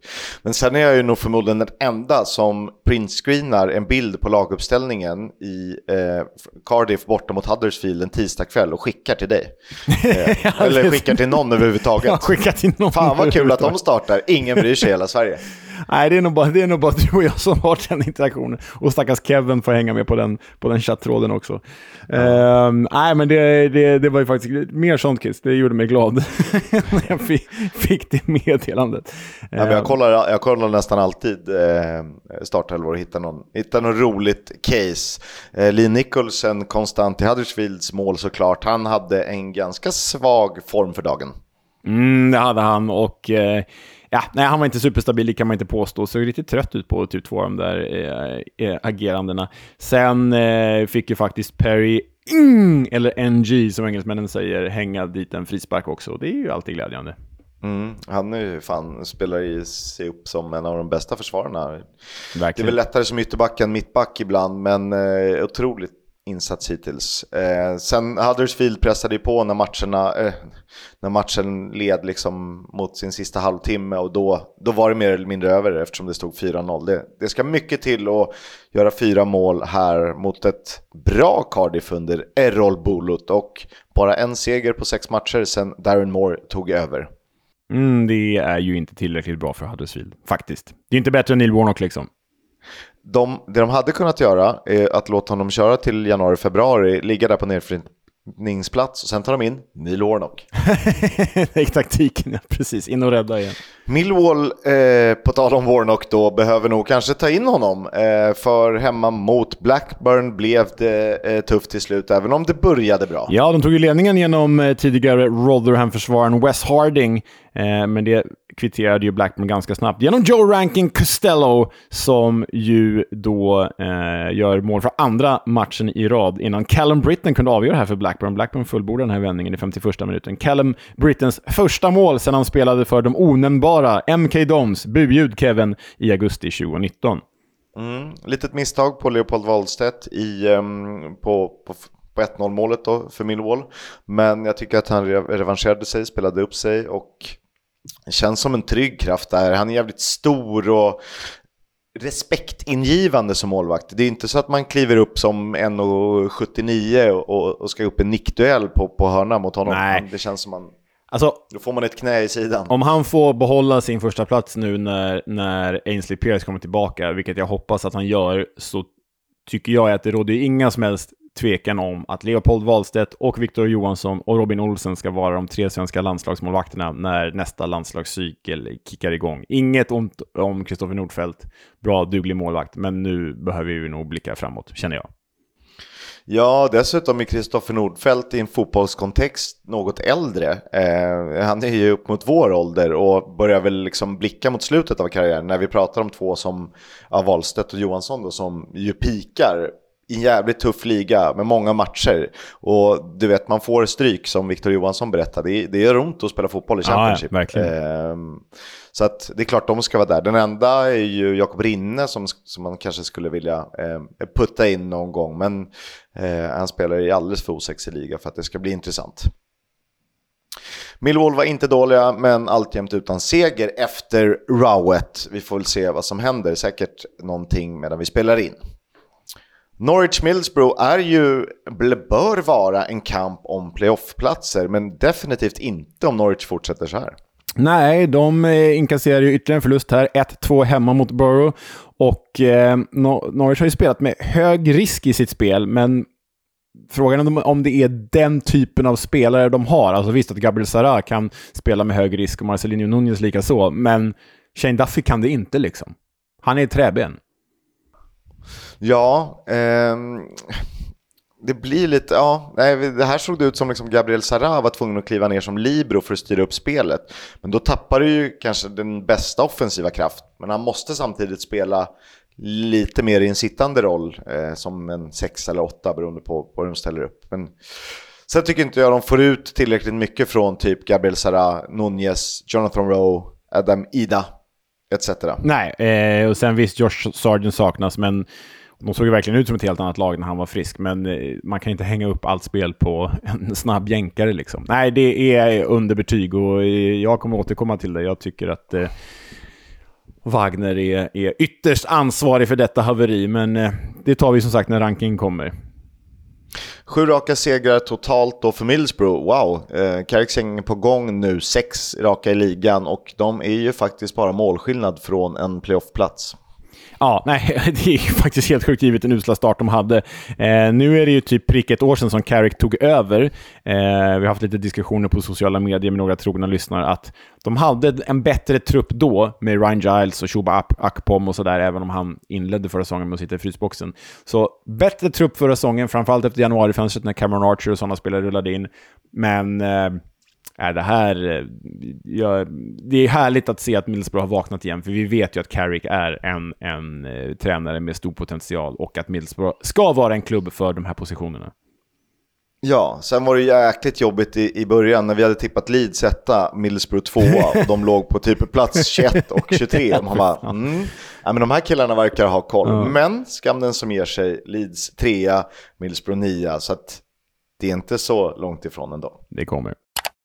Men sen är jag ju nog förmodligen den enda som printscreenar en bild på laguppställningen i eh, Cardiff borta mot Huddersfield en tisdagkväll och skickar till dig. Eh, eller skickar till någon överhuvudtaget. Ja, skickar till någon Fan vad kul att de startar. Ingen bryr sig i hela Sverige. Nej, det är, nog bara, det är nog bara du och jag som har den interaktionen. Och stackars Kevin får hänga med på den, på den chatttråden också. Ja. Uh, nej, men det, det, det var ju faktiskt mer sånt Kiss. Det gjorde mig glad när jag fick, fick det meddelandet. Ja, men jag, ehm. kollar, jag kollar nästan alltid eh, startelvor och hittar någon, hittar någon roligt case. Eh, Lee Nicholson konstant i Huddersfields mål såklart. Han hade en ganska svag form för dagen. Mm, det hade han och eh, ja, nej, han var inte superstabil, det kan man inte påstå. Såg riktigt trött ut på typ två av de där eh, eh, agerandena. Sen eh, fick ju faktiskt Perry, mm, eller NG som engelsmännen säger, hänga dit en frispark också. Det är ju alltid glädjande. Mm, han är ju fan, spelar i sig upp som en av de bästa försvararna. Verkligen. Det är väl lättare som ytterback än mittback ibland, men eh, otroligt insats hittills. Eh, sen Huddersfield pressade ju på när matcherna, eh, när matchen led liksom mot sin sista halvtimme och då, då var det mer eller mindre över eftersom det stod 4-0. Det, det ska mycket till att göra fyra mål här mot ett bra Cardiff under Errol Bulut och bara en seger på sex matcher sen Darren Moore tog över. Mm, det är ju inte tillräckligt bra för Huddersfield, faktiskt. Det är inte bättre än Neil Warnock liksom de, det de hade kunnat göra är att låta honom köra till januari, februari, ligga där på nedflyttningsplats och sen tar de in Neil Warnock. det är taktiken, ja, precis. In och rädda igen. Millwall, eh, på tal om Warnock då, behöver nog kanske ta in honom. Eh, för hemma mot Blackburn blev det eh, tufft till slut, även om det började bra. Ja, de tog ju ledningen genom eh, tidigare Rotherham-försvararen Wes Harding, eh, men det kvitterade ju Blackburn ganska snabbt genom Joe Rankin Costello, som ju då eh, gör mål för andra matchen i rad innan Callum Britton kunde avgöra här för Blackburn. Blackburn fullbordade den här vändningen i 51 minuten. Callum Brittons första mål sedan han spelade för de onämnbara MK Dons, buljud Kevin, i augusti 2019. Mm, litet misstag på Leopold Wahlstedt i, um, på, på, på 1-0 målet då för Millwall. Men jag tycker att han revanscherade sig, spelade upp sig och känns som en trygg kraft där. Han är jävligt stor och respektingivande som målvakt. Det är inte så att man kliver upp som 1,79 och, och ska upp en nickduell på, på hörna mot honom. Nej. Det känns som man Alltså, Då får man ett knä i sidan. Om han får behålla sin första plats nu när, när Ainsley Pierce kommer tillbaka, vilket jag hoppas att han gör, så tycker jag att det råder inga som helst tvekan om att Leopold Wahlstedt och Viktor Johansson och Robin Olsen ska vara de tre svenska landslagsmålvakterna när nästa landslagscykel kickar igång. Inget ont om Kristoffer Nordfeldt, bra, duglig målvakt, men nu behöver vi nog blicka framåt, känner jag. Ja, dessutom är Kristoffer Nordfeldt i en fotbollskontext något äldre. Eh, han är ju upp mot vår ålder och börjar väl liksom blicka mot slutet av karriären när vi pratar om två som ja, Wahlstedt och Johansson då, som ju pikar i en jävligt tuff liga med många matcher. Och du vet, man får stryk som Victor Johansson berättade. Det, det gör ont att spela fotboll i Championship. Ja, ja, eh, så att det är klart de ska vara där. Den enda är ju Jakob Rinne som, som man kanske skulle vilja eh, putta in någon gång. Men eh, han spelar i alldeles för osexig liga för att det ska bli intressant. Millwall var inte dåliga, men alltjämt utan seger efter Rowett. Vi får väl se vad som händer, säkert någonting medan vi spelar in. Norwich Middlesbrough är ju, bör vara en kamp om playoffplatser, men definitivt inte om Norwich fortsätter så här. Nej, de eh, inkasserar ju ytterligare en förlust här. 1-2 hemma mot Borough. Och eh, Norwich har ju spelat med hög risk i sitt spel, men frågan är om det är den typen av spelare de har. Alltså visst att Gabriel Sara kan spela med hög risk och Marcelinho Nunez lika så, men Shane Duffy kan det inte liksom. Han är ett träben. Ja, eh, det blir lite, ja, nej, det här såg det ut som liksom Gabriel Sara var tvungen att kliva ner som libero för att styra upp spelet. Men då tappar du ju kanske den bästa offensiva kraft, men han måste samtidigt spela lite mer i en sittande roll, eh, som en sex eller åtta beroende på, på hur de ställer upp. Men sen tycker inte jag de får ut tillräckligt mycket från typ Gabriel Sara, Nunez, Jonathan Rowe, Adam Ida etc. Nej, eh, och sen visst Josh Sargent saknas, men de såg ju verkligen ut som ett helt annat lag när han var frisk, men eh, man kan inte hänga upp allt spel på en snabb jänkare. Liksom. Nej, det är underbetyg och eh, jag kommer återkomma till det. Jag tycker att eh, Wagner är, är ytterst ansvarig för detta haveri, men eh, det tar vi som sagt när rankingen kommer. Sju raka segrar totalt då för Middlesbrough, Wow, eh, är på gång nu, sex raka i ligan och de är ju faktiskt bara målskillnad från en playoffplats. Ja, nej, det är faktiskt helt sjukt givet den usla start de hade. Eh, nu är det ju typ prick ett år sedan som Carrick tog över. Eh, vi har haft lite diskussioner på sociala medier med några trogna lyssnare att de hade en bättre trupp då med Ryan Giles och Shuba Akpom och sådär, även om han inledde förra säsongen med att sitta i frysboxen. Så bättre trupp förra säsongen, framförallt efter januarifönstret när Cameron Archer och sådana spelare rullade in. Men eh, är det här... Eh, ja, det är härligt att se att Middlesbrough har vaknat igen, för vi vet ju att Carrick är en, en eh, tränare med stor potential och att Middlesbrough ska vara en klubb för de här positionerna. Ja, sen var det jäkligt jobbigt i, i början när vi hade tippat Leeds etta, Middlesbrough tvåa och de låg på typ plats 21 och 23. Man bara, mm. ja, men de här killarna verkar ha koll. Ja. Men skam den som ger sig, Leeds trea, Middlesbrough nia, så att det är inte så långt ifrån ändå. Det kommer.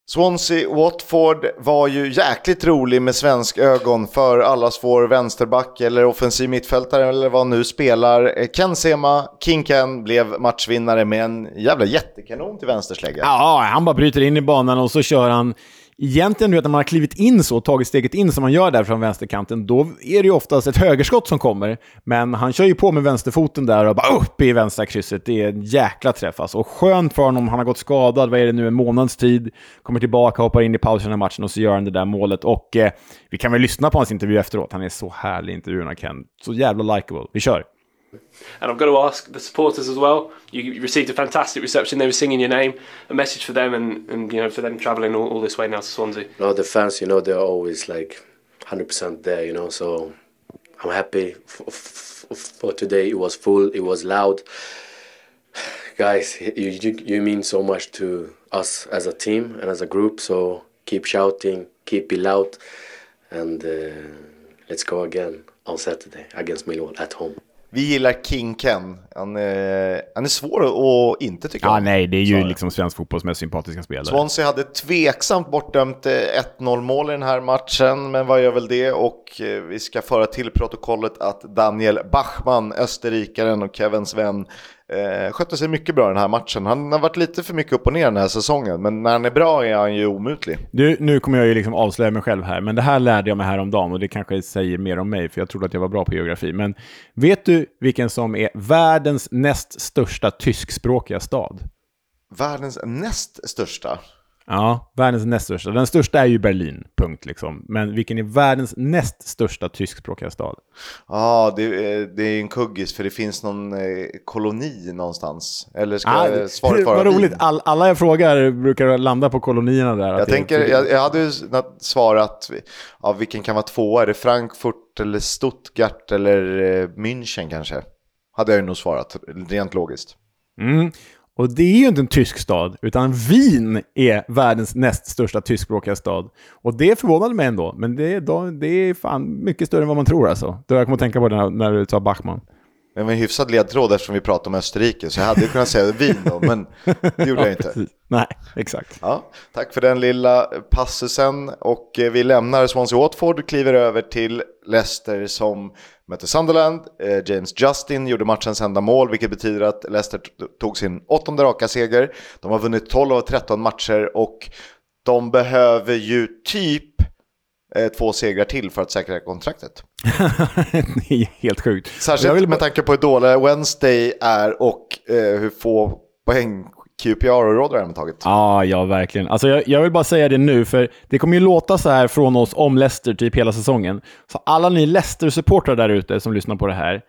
Swansea-Watford var ju jäkligt rolig med svensk ögon för allas vår vänsterback eller offensiv mittfältare eller vad nu spelar. Eh, Ken Sema, King Ken, blev matchvinnare med en jävla jättekanon till vänsterslägga. Ja, han bara bryter in i banan och så kör han egentligen, du vet, när man har klivit in så, tagit steget in som man gör där från vänsterkanten, då är det ju oftast ett högerskott som kommer. Men han kör ju på med vänsterfoten där och bara upp i vänstra krysset. Det är en jäkla träff alltså. Och skönt för honom, han har gått skadad, vad är det nu, en månads tid. Kommer tillbaka, hoppar in i pausen i matchen och så gör han det där målet. Och eh, vi kan väl lyssna på hans intervju efteråt. Han är så härlig i intervjun, Ken. Så jävla likeable. Vi kör! And I've got to ask the supporters as well. You received a fantastic reception. They were singing your name. A message for them and, and you know for them travelling all, all this way now to Swansea. No, the fans, you know, they're always like 100% there. You know, so I'm happy for, for, for today. It was full. It was loud. Guys, you, you you mean so much to us as a team and as a group. So keep shouting, keep it loud, and uh, let's go again on Saturday against Millwall at home. Vi gillar King Ken. Han, är, han är svår att inte tycka ja, om. Nej, det är ju liksom svensk fotbolls mest sympatiska spelare. Swansea hade tveksamt bortdömt 1-0 mål i den här matchen, men vad gör väl det? Och eh, vi ska föra till protokollet att Daniel Bachmann, österrikaren och Kevins vän, Eh, skötte sig mycket bra den här matchen. Han har varit lite för mycket upp och ner den här säsongen, men när han är bra är han ju omutlig. Du, nu kommer jag ju liksom avslöja mig själv här, men det här lärde jag mig häromdagen och det kanske säger mer om mig, för jag trodde att jag var bra på geografi. Men vet du vilken som är världens näst största tyskspråkiga stad? Världens näst största. Ja, världens näst största. Den största är ju Berlin, punkt liksom. Men vilken är världens näst största tyskspråkiga stad? Ja, det, är- det är en kuggis för det finns någon eh, koloni någonstans. Eller ska Ah, svaret vara vad roligt. All, alla jag frågar brukar landa på kolonierna där. Jag är- tänker, jag, jag hade ju svarat, ja, vilken kan vara tvåa? Är det Frankfurt eller Stuttgart eller eh, München kanske? Hade jag ju nog svarat, rent logiskt. Mm. Och det är ju inte en tysk stad, utan Wien är världens näst största tyskspråkiga stad. Och det förvånade mig ändå, men det är, det är fan mycket större än vad man tror alltså. Då jag kommer att tänka på det när, när du sa Bachmann. Det var en hyfsad ledtråd eftersom vi pratade om Österrike, så jag hade kunnat säga Wien då, men det gjorde jag inte. Precis. Nej, exakt. Ja, tack för den lilla passusen och eh, vi lämnar Swansea Watford, kliver över till Leicester som mötte Sunderland. Eh, James Justin gjorde matchens enda mål, vilket betyder att Leicester tog sin åttonde raka seger. De har vunnit 12 av 13 matcher och de behöver ju typ eh, två segrar till för att säkra kontraktet. det är helt sjukt. Särskilt Jag vill med tanke på hur dåliga Wednesday är och eh, hur få poäng QPR och Rotherham tagit. Ja, ja, verkligen. Alltså, jag, jag vill bara säga det nu, för det kommer ju låta så här från oss om Leicester typ hela säsongen. Så alla ni Leicester-supportrar där ute som lyssnar på det här,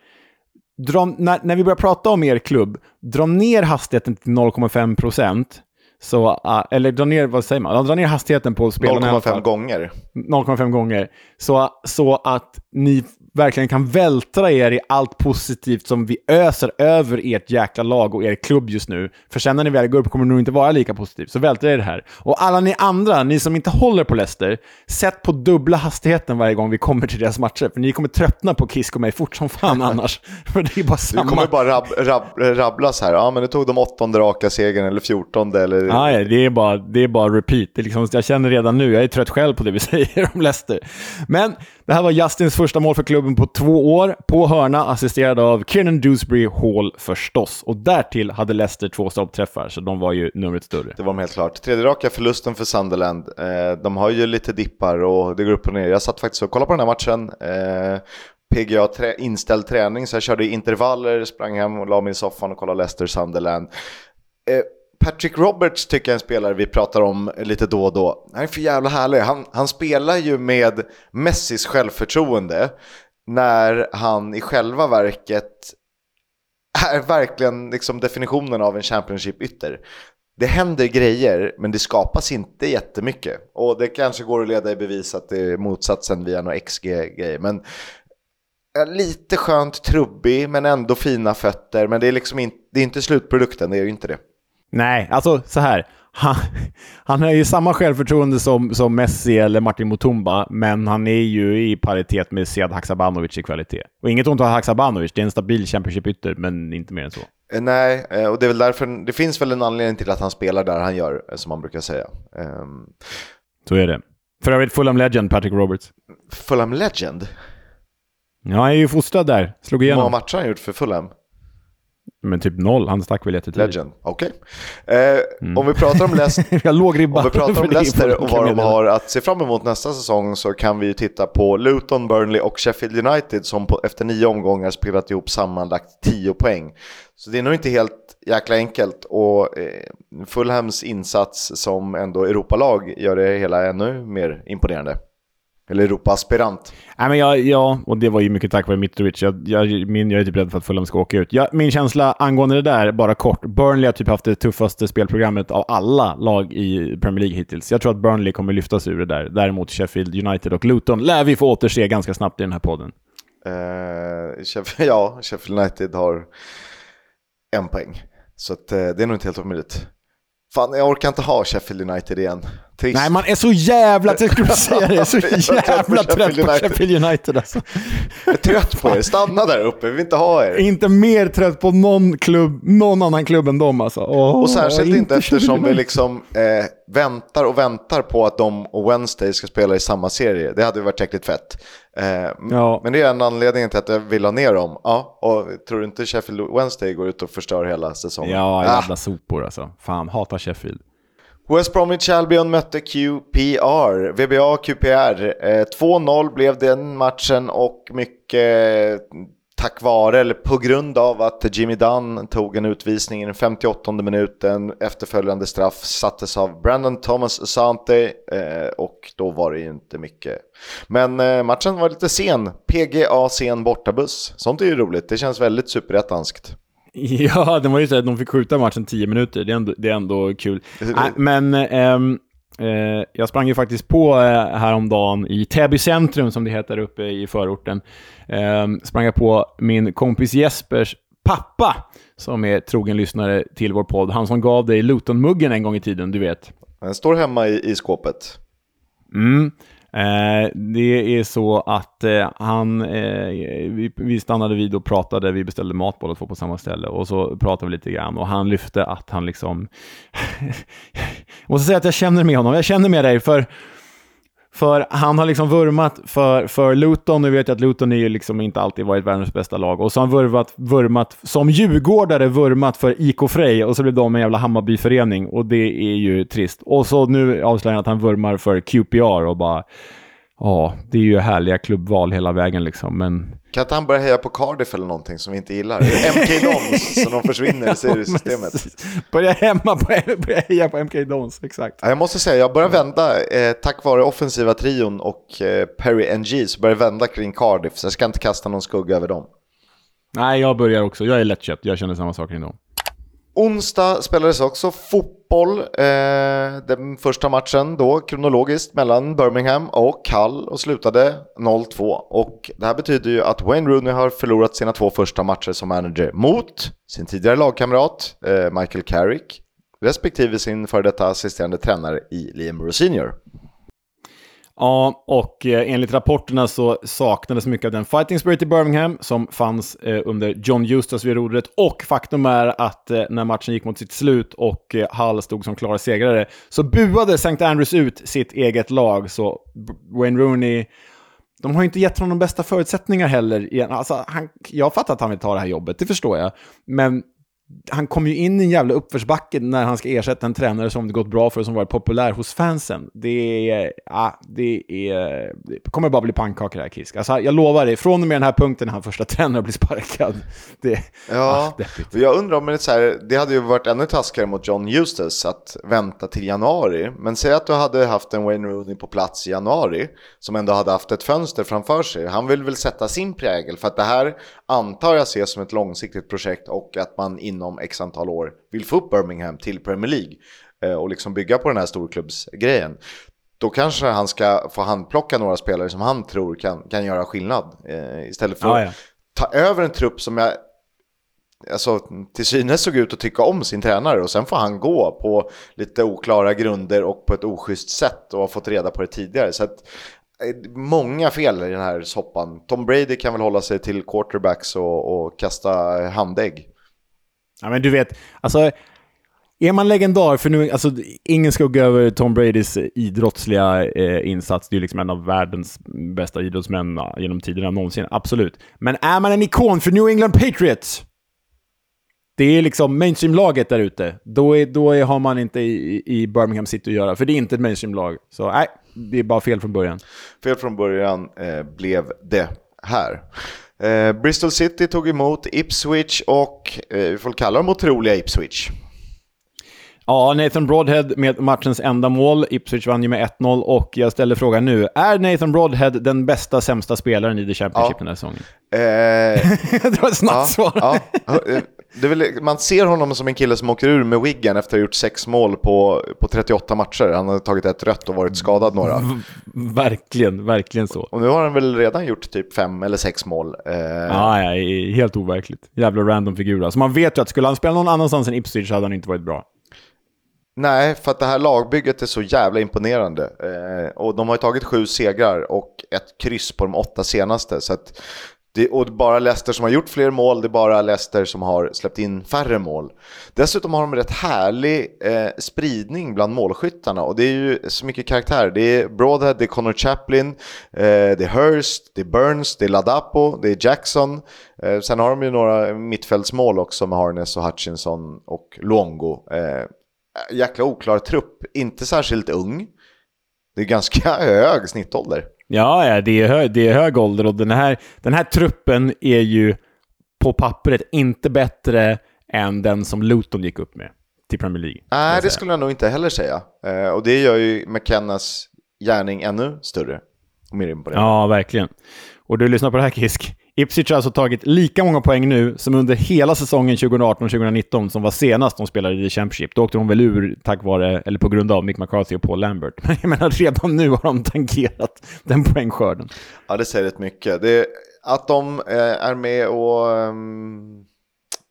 dra, när, när vi börjar prata om er klubb, dra ner hastigheten till 0,5 procent. Så, ah, eller dra ner, vad säger man? Ja, Dra ner hastigheten på spelarna i alla 0,5 fall. gånger. 0,5 gånger. Så, så att ni verkligen kan vältra er i allt positivt som vi öser över ert jäkla lag och er klubb just nu. För sen när ni väl går upp kommer det nog inte vara lika positivt. Så vältra er det här. Och alla ni andra, ni som inte håller på Leicester, sätt på dubbla hastigheten varje gång vi kommer till deras matcher. För ni kommer tröttna på Kisk och mig fort som fan annars. För det är bara samma. kommer bara rab, rab, rabblas här. Ja, men det tog de åttonde raka segern eller fjortonde eller... Ja, det, är bara, det är bara repeat. Det är liksom, jag känner redan nu, jag är trött själv på det vi säger om Leicester. Men det här var Justins första mål för klubben på två år, på hörna, assisterad av Kiernan Dewsbury Hall förstås. Och därtill hade Leicester två stolpträffar, så de var ju numret större. Det var de helt klart. Tredje raka förlusten för Sunderland. Eh, de har ju lite dippar och det går upp och ner. Jag satt faktiskt och kollade på den här matchen. Eh, PGA trä, inställd träning, så jag körde intervaller, sprang hem och la mig i soffan och kollade Leicester Sunderland. Eh, Patrick Roberts tycker jag är en spelare vi pratar om lite då och då. Han är för jävla härlig. Han, han spelar ju med Messis självförtroende när han i själva verket är verkligen liksom definitionen av en Championship-ytter. Det händer grejer, men det skapas inte jättemycket. Och det kanske går att leda i bevis att det är motsatsen via några XG-grejer. Men lite skönt trubbig, men ändå fina fötter. Men det är liksom inte, det är inte slutprodukten, det är ju inte det. Nej, alltså så här. Han, han har ju samma självförtroende som, som Messi eller Martin Mutumba, men han är ju i paritet med Sead Haksabanovic i kvalitet. Och inget ont om Haksabanovic, det är en stabil Championship-ytter, men inte mer än så. Eh, Nej, eh, och det är väl därför, det finns väl en anledning till att han spelar där han gör, eh, som man brukar säga. Um, Så är det. För övrigt Fulham Legend, Patrick Roberts. Fulham Legend, Ja, han är ju fostrad där. Slog hur många igenom. matcher har han gjort för Fulham? Men typ noll. Han stack väl jättetidigt. Legend, okej. Eh, Om vi pratar om Leicester vi pratar om Leicester och vad de har att se fram emot nästa säsong så kan vi ju titta på Luton, Burnley och Sheffield United som på, efter nio omgångar spelat ihop sammanlagt 10 poäng. Så det är nog inte helt jäkla enkelt och eh, Fulhams insats som ändå Europalag gör det hela ännu mer imponerande. Eller Europa-aspirant. Nej, men jag, ja, och det var ju mycket tack vare Mitrovic. Jag, jag, min, jag är typ rädd för att Fulham ska åka ut. Jag, min känsla angående det där, bara kort. Burnley har typ haft det tuffaste spelprogrammet av alla lag i Premier League hittills. Jag tror att Burnley kommer lyftas ur det där. Däremot Sheffield United och Luton lär vi få återse ganska snabbt i den här podden. Eh, Sheffield, ja, Sheffield United har en poäng. Så att, eh, det är nog inte helt omöjligt. Fan, jag orkar inte ha Sheffield United igen. Trist. Nej, man är så jävla, jag skulle säga det, så jävla trött på United. Sheffield United alltså. Jag är trött på er. Stanna där uppe, vi vill inte ha er. Inte mer trött på någon, klubb, någon annan klubb än dem alltså. Åh, Och särskilt inte Sheffield eftersom vi liksom eh, väntar och väntar på att de och Wednesday ska spela i samma serie. Det hade varit jäkligt fett. Eh, Ja. Men det är en anledning till att jag vill ha ner dem. Ja, och tror du inte Sheffield Wednesday går ut och förstör hela säsången? Ja, Ah. jävla sopor alltså. Fan, hatar Sheffield. West Bromwich Albion mötte QPR, VBA QPR. 2-0 eh, blev den matchen och mycket tack vare, eller på grund av att Jimmy Dunn tog en utvisning i den 58 minuten. Efterföljande straff sattes av Brandon Thomas Asante eh, och då var det ju inte mycket. Men eh, matchen var lite sen. PGA sen bortabuss. Sånt är ju roligt, det känns väldigt superettanskt. Ja, det var ju så att de fick skjuta matchen 10 minuter. Det är ändå, det är ändå kul. Nej, men ehm, eh, jag sprang ju faktiskt på eh, häromdagen i Täby centrum, som det heter uppe i förorten. Ehm, sprang jag på min kompis Jespers pappa, som är trogen lyssnare till vår podd. Han som gav dig Luton-muggen en gång i tiden, du vet. Den står hemma i, i skåpet. Mm. Eh, det är så att eh, han, eh, vi, vi stannade vid och pratade, vi beställde mat båda två på samma ställe och så pratade vi lite grann och han lyfte att han liksom... jag måste säga att jag känner med honom, jag känner med dig för för han har liksom vurmat för, för Luton, nu vet jag att Luton är ju liksom inte alltid varit världens bästa lag, och så har han vurmat, vurmat som djurgårdare vurmat för IK Frej, och så blev de en jävla Hammarbyförening, och det är ju trist. Och så nu avslöjar han att han vurmar för QPR och bara, ja, det är ju härliga klubbval hela vägen liksom, men... Kan inte han börja heja på Cardiff eller någonting som vi inte gillar? MK Dons, så de försvinner i seriesystemet. Börja hemma på, börja heja på MK Dons, exakt. Ja, Jag måste säga, jag börjar vända, eh, tack vare offensiva trion och eh, Perry NG, så börjar jag vända kring Cardiff, så jag ska inte kasta någon skugga över dem. Nej, jag börjar också, jag är lättköpt, jag känner samma sak idag. Onsdag spelades också fotboll, eh, den första matchen då kronologiskt mellan Birmingham och Hull och slutade 0-2. Och det här betyder ju att Wayne Rooney har förlorat sina två första matcher som manager mot sin tidigare lagkamrat eh, Michael Carrick, respektive sin före detta assisterande tränare i Liam Rowe Senior. Ja, och eh, enligt rapporterna så saknades mycket av den fighting spirit i Birmingham som fanns eh, under John Justas vid rodret. Och faktum är att eh, när matchen gick mot sitt slut och Hall Hull stod som klara segrare så buade St. Andrews ut sitt eget lag. Så Wayne Rooney, de har ju inte gett honom de bästa förutsättningar heller. Alltså, han, jag fattar att han vill ta det här jobbet, det förstår jag. Men han kommer ju in i en jävla uppförsbacke när han ska ersätta en tränare som det gått bra för och som varit populär hos fansen. Det är... Ja, det är... Det kommer bara bli pannkaka här Kisk. Alltså, jag lovar dig, från och med den här punkten när han första tränare blir sparkad. Det, Ja, Ah, jag undrar om det är så här, det hade ju varit ännu taskigare mot John Eustace att vänta till januari. Men säg att du hade haft en Wayne Rooney på plats i januari, som ändå hade haft ett fönster framför sig. Han vill väl sätta sin prägel, för att det här antar jag ses som ett långsiktigt projekt och att man inom x antal år vill få upp Birmingham till Premier League eh, och liksom bygga på den här storklubbsgrejen. Då kanske han ska få handplocka några spelare som han tror kan, kan göra skillnad eh, istället för Ja, att ta över en trupp som jag alltså, till synes såg ut att tycka om sin tränare och sen får han gå på lite oklara grunder och på ett oschysst sätt och har fått reda på det tidigare. Så att, eh, många fel i den här soppan. Tom Brady kan väl hålla sig till quarterbacks och, och kasta handägg. Ja, men du vet, alltså... Är man legendar, för nu, alltså ingen skugga över Tom Bradys idrottsliga eh, insats, det är ju liksom en av världens bästa idrottsmän genom tiderna någonsin, absolut. Men är man en ikon för New England Patriots, det är liksom mainstream-laget där ute, då, är, då är, har man inte i, i Birmingham City att göra, för det är inte ett mainstream-lag. Så nej, det är bara fel från början. Fel från början eh, blev det här. Eh, Bristol City tog emot Ipswich och eh, vi får kalla dem otroliga Ipswich. Ja, Nathan Broadhead med matchens enda mål. Ipswich vann ju med 1-0 och jag ställer frågan nu. Är Nathan Broadhead den bästa, sämsta spelaren i The Championship Ja. den här säsongen? Eh, det var ett snabbt ja, svar. ja, eh, väl, man ser honom som en kille som åker ur med Wigan efter att ha gjort sex mål på, på 38 matcher. Han har tagit ett rött och varit skadad några. Verkligen, verkligen så. Och nu har han väl redan gjort typ fem eller sex mål. Eh, Ja, ja, helt overkligt. Jävla random figur. Alltså man vet ju att skulle han spela någon annanstans än Ipswich hade han inte varit bra. Nej, för att det här lagbygget är så jävla imponerande. Eh, och de har ju tagit sju segrar och ett kryss på de åtta senaste. Så att det, och bara Leicester som har gjort fler mål, det är bara Leicester som har släppt in färre mål. Dessutom har de rätt härlig eh, spridning bland målskyttarna och det är ju så mycket karaktär. Det är Broadhead, det är Connor Chaplin, eh, det är Hurst, det är Burns, det är Ladapo, det är Jackson. Eh, sen har de ju några mittfältsmål också med Harness och Hutchinson och Longo. Eh, jäkla oklar trupp, inte särskilt ung. Det är ganska hög snittålder. Ja, ja det, är hög, det är hög ålder och den här, den här truppen är ju på pappret inte bättre än den som Luton gick upp med till Premier League. Nej, det skulle jag nog inte heller säga. Eh, och det gör ju McKennas gärning ännu större. Och mer imponerande. Ja, verkligen. Och du lyssnar på det här Kisk. Ipswich har alltså tagit lika många poäng nu som under hela säsongen 2018-2019 som var senast de spelade i Championship. Då åkte de väl ur tack vare, eller på grund av Mick McCarthy och Paul Lambert. Men jag menar, redan nu har de tangerat den poängskörden. Ja, det säger rätt mycket. Det, att de eh, är med och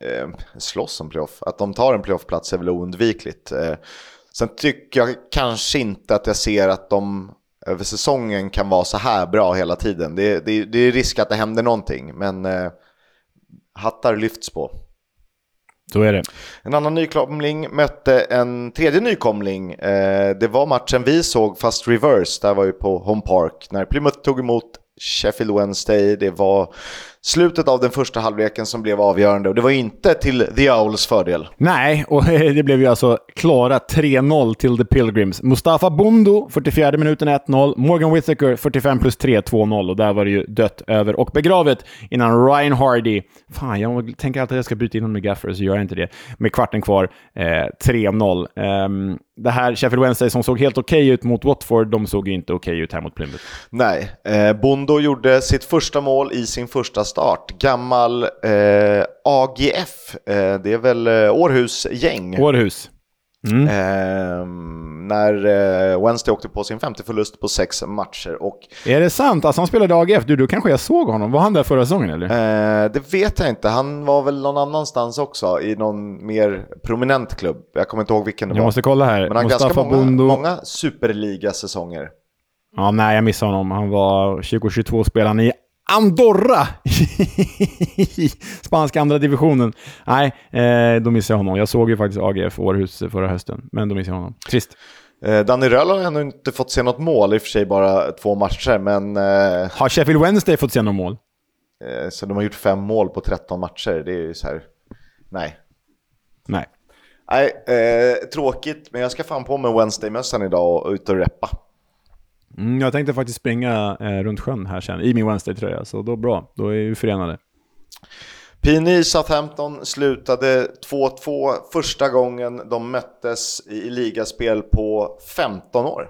eh, slåss om playoff, att de tar en playoffplats är väl oundvikligt. Eh, sen tycker jag kanske inte att jag ser att de över säsongen kan vara så här bra hela tiden. Det, det, det är risk att det händer någonting, men eh, hattar lyfts på. Så är det. En annan nykomling mötte en tredje nykomling. Eh, det var matchen vi såg, fast reverse. Där var vi på Home Park. När Plymouth tog emot Sheffield Wednesday. Det var slutet av den första halvleken som blev avgörande och det var inte till The Owls fördel. Nej, och det blev ju alltså klara 3-0 till The Pilgrims. Mustafa Bondo, 44 minuten 1-0. Morgan Whittaker, 45 plus 3, 2-0. Och där var det ju dött över och begravet innan Ryan Hardy, fan jag tänker alltid att jag ska byta in honom med Gaffer, så gör jag inte det, med kvarten kvar, eh, 3-0. Um, det här Sheffield Wednesday som såg helt okej okay ut mot Watford, de såg ju inte okej okay ut här mot Plymouth. Nej, eh, Bondo gjorde sitt första mål i sin första start. Gammal eh, AGF, eh, det är väl eh, Århus gäng. Århus. Mm. Eh, när eh, Wednesday åkte på sin femte förlust på sex matcher. Och, är det sant? Alltså han spelade AGF? Du, då kanske jag såg honom. Var han där förra säsongen eller? Eh, det vet jag inte. Han var väl någon annanstans också, i någon mer prominent klubb. Jag kommer inte ihåg vilken det jag var. Jag måste kolla här. Men han har ganska många, Bondo... många superligasäsonger. Ja, nej, jag missade honom. Han var 2022 spelaren i Andorra i spanska andra divisionen. Nej, eh, då missade jag honom. Jag såg ju faktiskt AGF Århus förra hösten, men då missade jag honom. Trist. Eh, Danny Röll har ännu inte fått se något mål, i och för sig bara två matcher, men... Eh, har Sheffield Wednesday fått se något mål? Eh, så de har gjort fem mål på 13 matcher, det är ju så här... Nej. Nej. Nej, tråkigt, men jag ska fan på mig Wednesday-mössan idag och ut och reppa. Mm, jag tänkte faktiskt springa eh, runt sjön här sen, i min Wednesday-tröja, så då bra, då är vi förenade. PNI Southampton slutade 2-2 första gången de möttes i ligaspel på 15 år.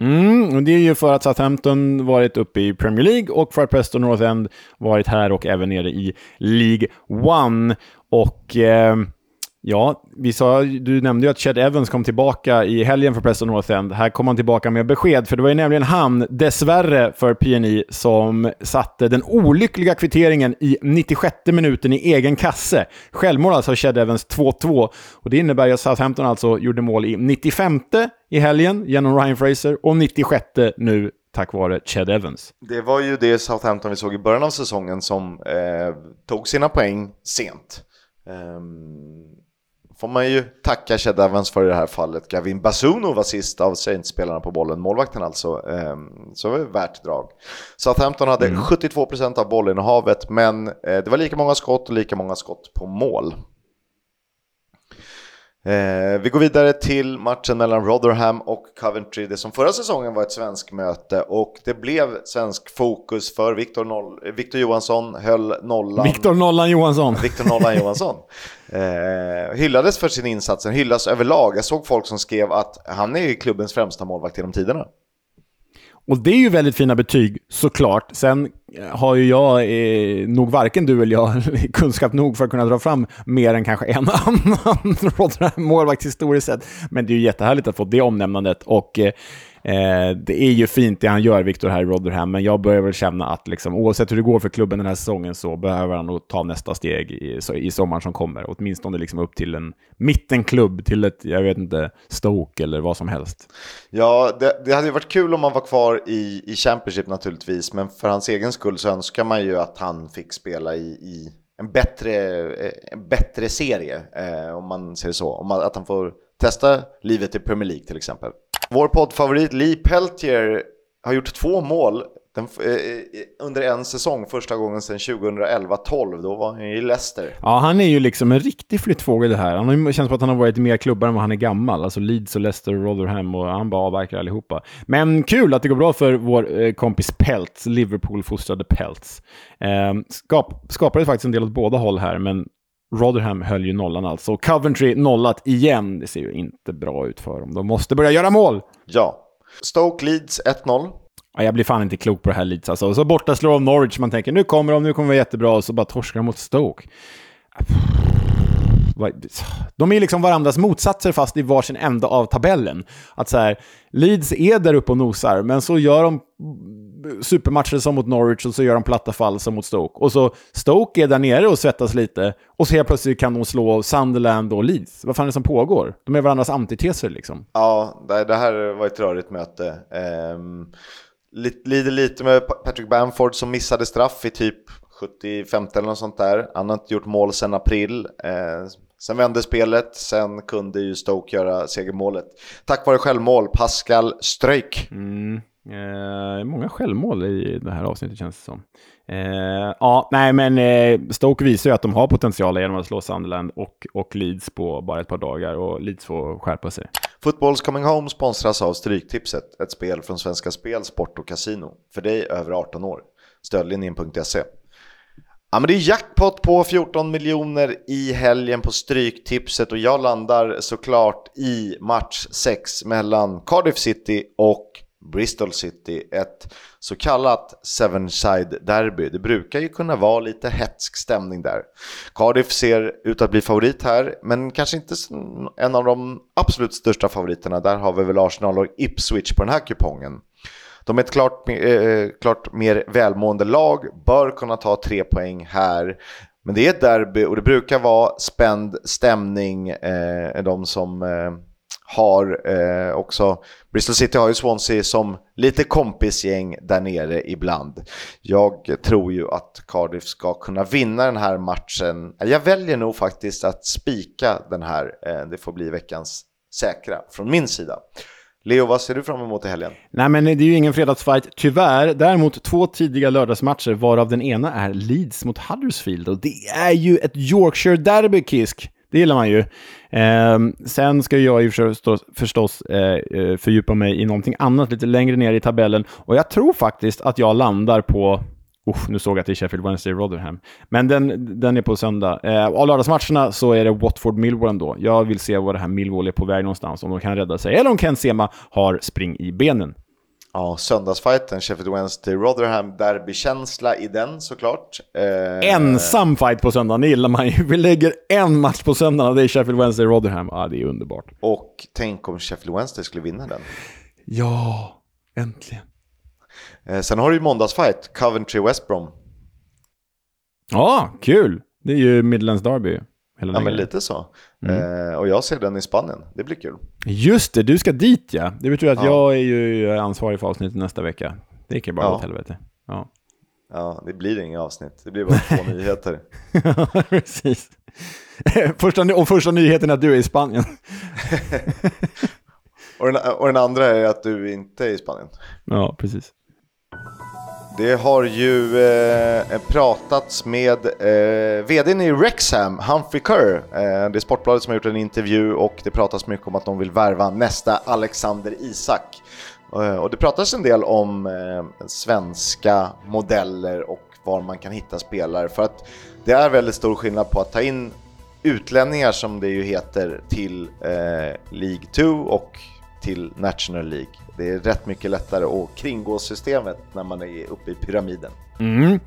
Mm, och det är ju för att Southampton varit uppe i Premier League och för att Preston North End varit här och även nere i League One. Och eh, Ja, vi sa, du nämnde ju att Chad Evans kom tillbaka i helgen för Preston North End. Här kom han tillbaka med besked, för det var ju nämligen han, dessvärre för PNI, som satte den olyckliga kvitteringen i 96 minuten i egen kasse. Självmål alltså av Chad Evans 2-2. Och det innebär ju att Southampton alltså gjorde mål i 95 i helgen genom Ryan Fraser och 96 nu tack vare Chad Evans. Det var ju det Southampton vi såg i början av säsongen som eh, tog sina poäng sent. Um får man ju tacka Chad Evans för i det här fallet. Gavin Basuno var sist av Saints-spelarna på bollen, målvakten alltså. Ehm, så det var värt drag. Southampton hade mm. 72% av bollinnehavet, men eh, det var lika många skott och lika många skott på mål. Eh, vi går vidare till matchen mellan Rotherham och Coventry, det som förra säsongen var ett svensk möte och det blev svensk fokus för Victor, Noll Victor Johansson, höll nollan. Victor Nollan Johansson. Victor Nollan Johansson. Eh, hyllades för sin insats, hyllas överlag. Jag såg folk som skrev att han är klubbens främsta målvakt genom tiderna. Och det är ju väldigt fina betyg, såklart. Sen eh, har ju jag, eh, nog varken du eller jag, kunskap nog för att kunna dra fram mer än kanske en annan målvakt historiskt sett. Men det är ju jättehärligt att få det omnämnandet. Och eh, Eh, det är ju fint det han gör, Victor, här i Rotherham, men jag börjar väl känna att liksom, oavsett hur det går för klubben den här säsongen så behöver han nog ta nästa steg i, i sommaren som kommer. Åtminstone liksom upp till en mittenklubb, till ett, jag vet inte, Stoke eller vad som helst. Ja, det, det hade ju varit kul om han var kvar i, i Championship naturligtvis, men för hans egen skull så önskar man ju att han fick spela i, i en, bättre, eh, en bättre serie, eh, om man säger så. Om man, att han får testa livet i Premier League till exempel. Vår poddfavorit Lee Peltier har gjort två mål den, eh, eh, under en säsong, första gången sedan 2011-12. Då var han i Leicester. Ja, han är ju liksom en riktig flyttfågel det här. Han har, känns som att han har varit i mer klubbar än vad han är gammal. Alltså Leeds och Leicester och Rotherham och han bara avverkar allihopa. Men kul att det går bra för vår eh, kompis Peltz, Liverpool-fostrade Peltz. Eh, skap, skapade faktiskt en del åt båda håll här, men Rotherham höll ju nollan alltså. Coventry nollat igen. Det ser ju inte bra ut för dem. De måste börja göra mål! Ja. Stoke Leeds 1-0. Ja, jag blir fan inte klok på det här Leeds alltså. Och så borta slår de Norwich, man tänker nu kommer de, nu kommer det vara jättebra, och så bara torskar de mot Stoke. De är liksom varandras motsatser fast i varsin ända av tabellen. Att så här, Leeds är där uppe och nosar, men så gör de supermatcher som mot Norwich och så gör de platta fall som mot Stoke. Och så Stoke är där nere och svettas lite och så helt plötsligt kan de slå Sunderland och Leeds. Vad fan är det som pågår? De är varandras antiteser liksom. Ja, det här var ett rörigt möte. Um, lider lite med Patrick Bamford som missade straff i typ 75 eller något sånt där. Han har inte gjort mål sedan april. Eh, sen vände spelet, sen kunde ju Stoke göra segermålet. Tack vare självmål, Pascal Ströjk. Mm. Eh, många självmål i det här avsnittet känns det som. Eh, ja, nej men eh, Stoke visar ju att de har potential genom att slå Sunderland och, och Leeds på bara ett par dagar och Leeds får skärpa sig. Footballs Coming Home sponsras av Stryktipset, ett spel från Svenska Spel, Sport och Casino. För dig över 18 år. Stödlinjen.se. Ja, men det är jackpot på 14 miljoner i helgen på Stryktipset och jag landar såklart i match 6 mellan Cardiff City och Bristol City. Ett så kallat Seven-side derby. Det brukar ju kunna vara lite hetsk stämning där. Cardiff ser ut att bli favorit här, men kanske inte en av de absolut största favoriterna. Där har vi väl Arsenal och Ipswich på den här kupongen. De är ett klart, eh, eh, klart mer välmående lag, bör kunna ta tre poäng här. Men det är ett derby och det brukar vara spänd stämning. Eh, de som eh, har eh, också, Bristol City har ju Swansea som lite kompisgäng där nere ibland. Jag tror ju att Cardiff ska kunna vinna den här matchen. Eh, jag väljer nog faktiskt att spika den här. Eh, det får bli veckans säkra från min sida. Leo, vad ser du fram emot i helgen? Nej, men det är ju ingen fredagsfight, tyvärr. Däremot två tidiga lördagsmatcher, varav den ena är Leeds mot Huddersfield. Och det är ju ett Yorkshire-derby, Kisk. Det gillar man ju. Eh, sen ska jag ju förstås, förstås eh, eh, fördjupa mig i någonting annat lite längre ner i tabellen. Och jag tror faktiskt att jag landar på usch nu såg jag att det är Sheffield Wednesday Rotherham. Men den, den är på söndag. Eh, av lördagsmatcherna så är det Watford Millwall ändå. Jag vill se var det här Millwall är på väg någonstans, om de kan rädda sig. Eller om Ken Sema har spring i benen. Ja, söndagsfighten, Sheffield Wednesday Rotherham, derbykänsla i den såklart. Eh... Ensam fight på söndagen, det gillar man ju. Vi lägger en match på söndagen och det är Sheffield Wednesday Rotherham. Ja, det är underbart. Och tänk om Sheffield Wednesday skulle vinna den. Ja, äntligen. Eh, sen har du ju måndagsfight, Coventry West Brom. Ja, kul! Det är ju Midlands Derby. Hela ja, men lite så. Mm. Eh, och jag ser den i Spanien. Det blir kul. Just det, du ska dit ja. Det betyder att ja. jag är ju ansvarig för avsnittet nästa vecka. Det gick ju bara ja. åt helvete. Ja. ja, det blir inga avsnitt. Det blir bara två nyheter. ja, precis. första, och första nyheten är att du är i Spanien. och, den, och den andra är att du inte är i Spanien. Ja, precis. Det har ju eh, pratats med eh, vdn i Rexham, Humphrey Kerr. Eh, det är Sportbladet som har gjort en intervju och det pratas mycket om att de vill värva nästa Alexander Isak. Eh, och det pratas en del om eh, svenska modeller och var man kan hitta spelare. För att det är väldigt stor skillnad på att ta in utlänningar som det ju heter till eh, League 2 och till National League. Det är rätt mycket lättare att kringgå systemet när man är uppe i pyramiden. Mm.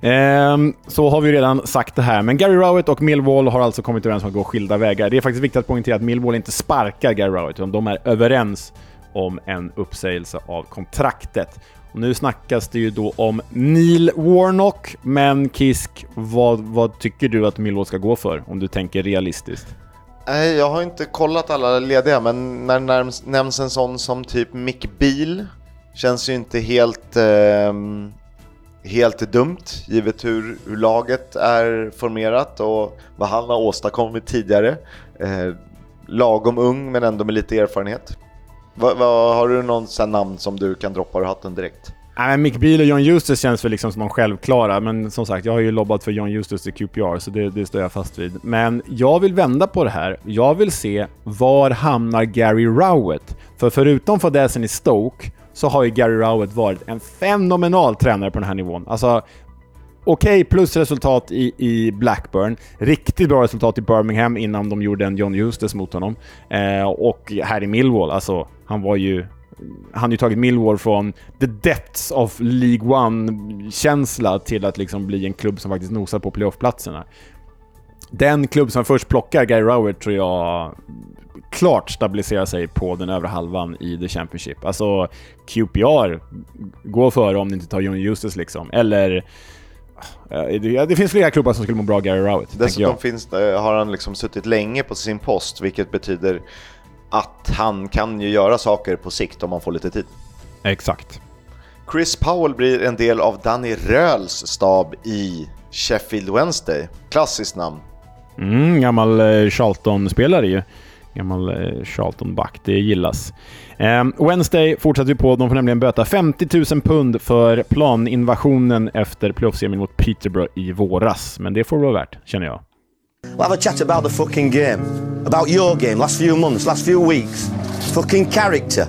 Ehm, så har vi redan sagt det här, men Gary Rowett och Millwall har alltså kommit överens om att gå skilda vägar. Det är faktiskt viktigt att poängtera att Millwall inte sparkar Gary Rowett, utan de är överens om en uppsägelse av kontraktet. Och nu snackas det ju då om Neil Warnock, men Kisk, vad, vad tycker du att Millwall ska gå för om du tänker realistiskt? Nej, jag har inte kollat alla lediga, men när det nämns en sån som typ Mick Beal känns ju inte helt, eh, helt dumt givet hur, hur, laget är formerat och vad han har åstadkommit tidigare. Eh, lagom ung men ändå med lite erfarenhet. Va, va, har du någon namn som du kan droppa ur hatten direkt? Nej, Mick Beal och John Justus känns väl liksom som de självklara, men som sagt, jag har ju lobbat för John Justus i QPR, så det, det, står jag fast vid. Men jag vill vända på det här. Jag vill se var hamnar Gary Rowett? För förutom fadäsen i Stoke så har ju Gary Rowett varit en fenomenal tränare på den här nivån. Alltså, okej okay, plusresultat i, i Blackburn. Riktigt bra resultat i Birmingham innan de gjorde en John Justus mot honom. Eh, och här i Millwall, alltså, han var ju han har ju tagit Millwall från the depths of League One-känsla till att liksom bli en klubb som faktiskt nosar på playoff-platserna. Den klubb som först plockar Gary Rowett tror jag klart stabiliserar sig på den övre halvan i The Championship. Alltså, QPR går före om ni inte tar John Eustace liksom. Eller... Det finns flera klubbar som skulle må bra Gary Rowett. Dessutom finns, har han liksom suttit länge på sin post, vilket betyder att han kan ju göra saker på sikt om man får lite tid. Exakt. Chris Powell blir en del av Danny Röhls stab i Sheffield Wednesday. Klassiskt namn. Mm, gammal eh, Charlton-spelare ju. Gammal eh, Charlton-back. Det gillas. Eh, Wednesday fortsätter vi på. De får nämligen böta 50 000 pund för planinvasionen efter playoff-semin mot Peterborough i våras. Men det får det vara värt, känner jag. We'll have a chat about the fucking game. About your game, last few months, last few weeks. Fucking character.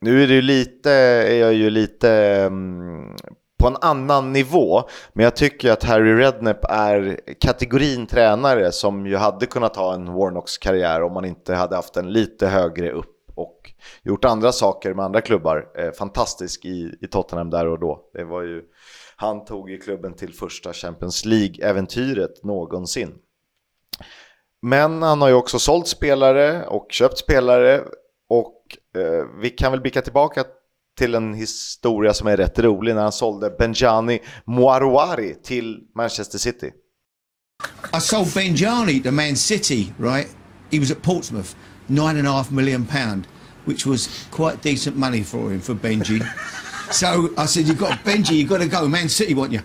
Nu är det ju lite, är jag ju lite um, på en annan nivå. Men jag tycker att Harry Redknapp är kategorin tränare som ju hade kunnat ha en Warnocks karriär om man inte hade haft en lite högre upp och gjort andra saker med andra klubbar. Eh, fantastisk i, i Tottenham där och då. Det var ju han tog ju klubben till första Champions League-äventyret någonsin. Men han har ju också sålt spelare och köpt spelare och eh, vi kan väl blicka tillbaka till en historia som är rätt rolig när han sålde Benjani Mouarouari till Manchester City. I sold Benjani to Man City, right? He was at Portsmouth, nine and a half million pound, which was quite decent money for him, for Benji. So I said, "You've got Benji. You've got to go. Man City want you."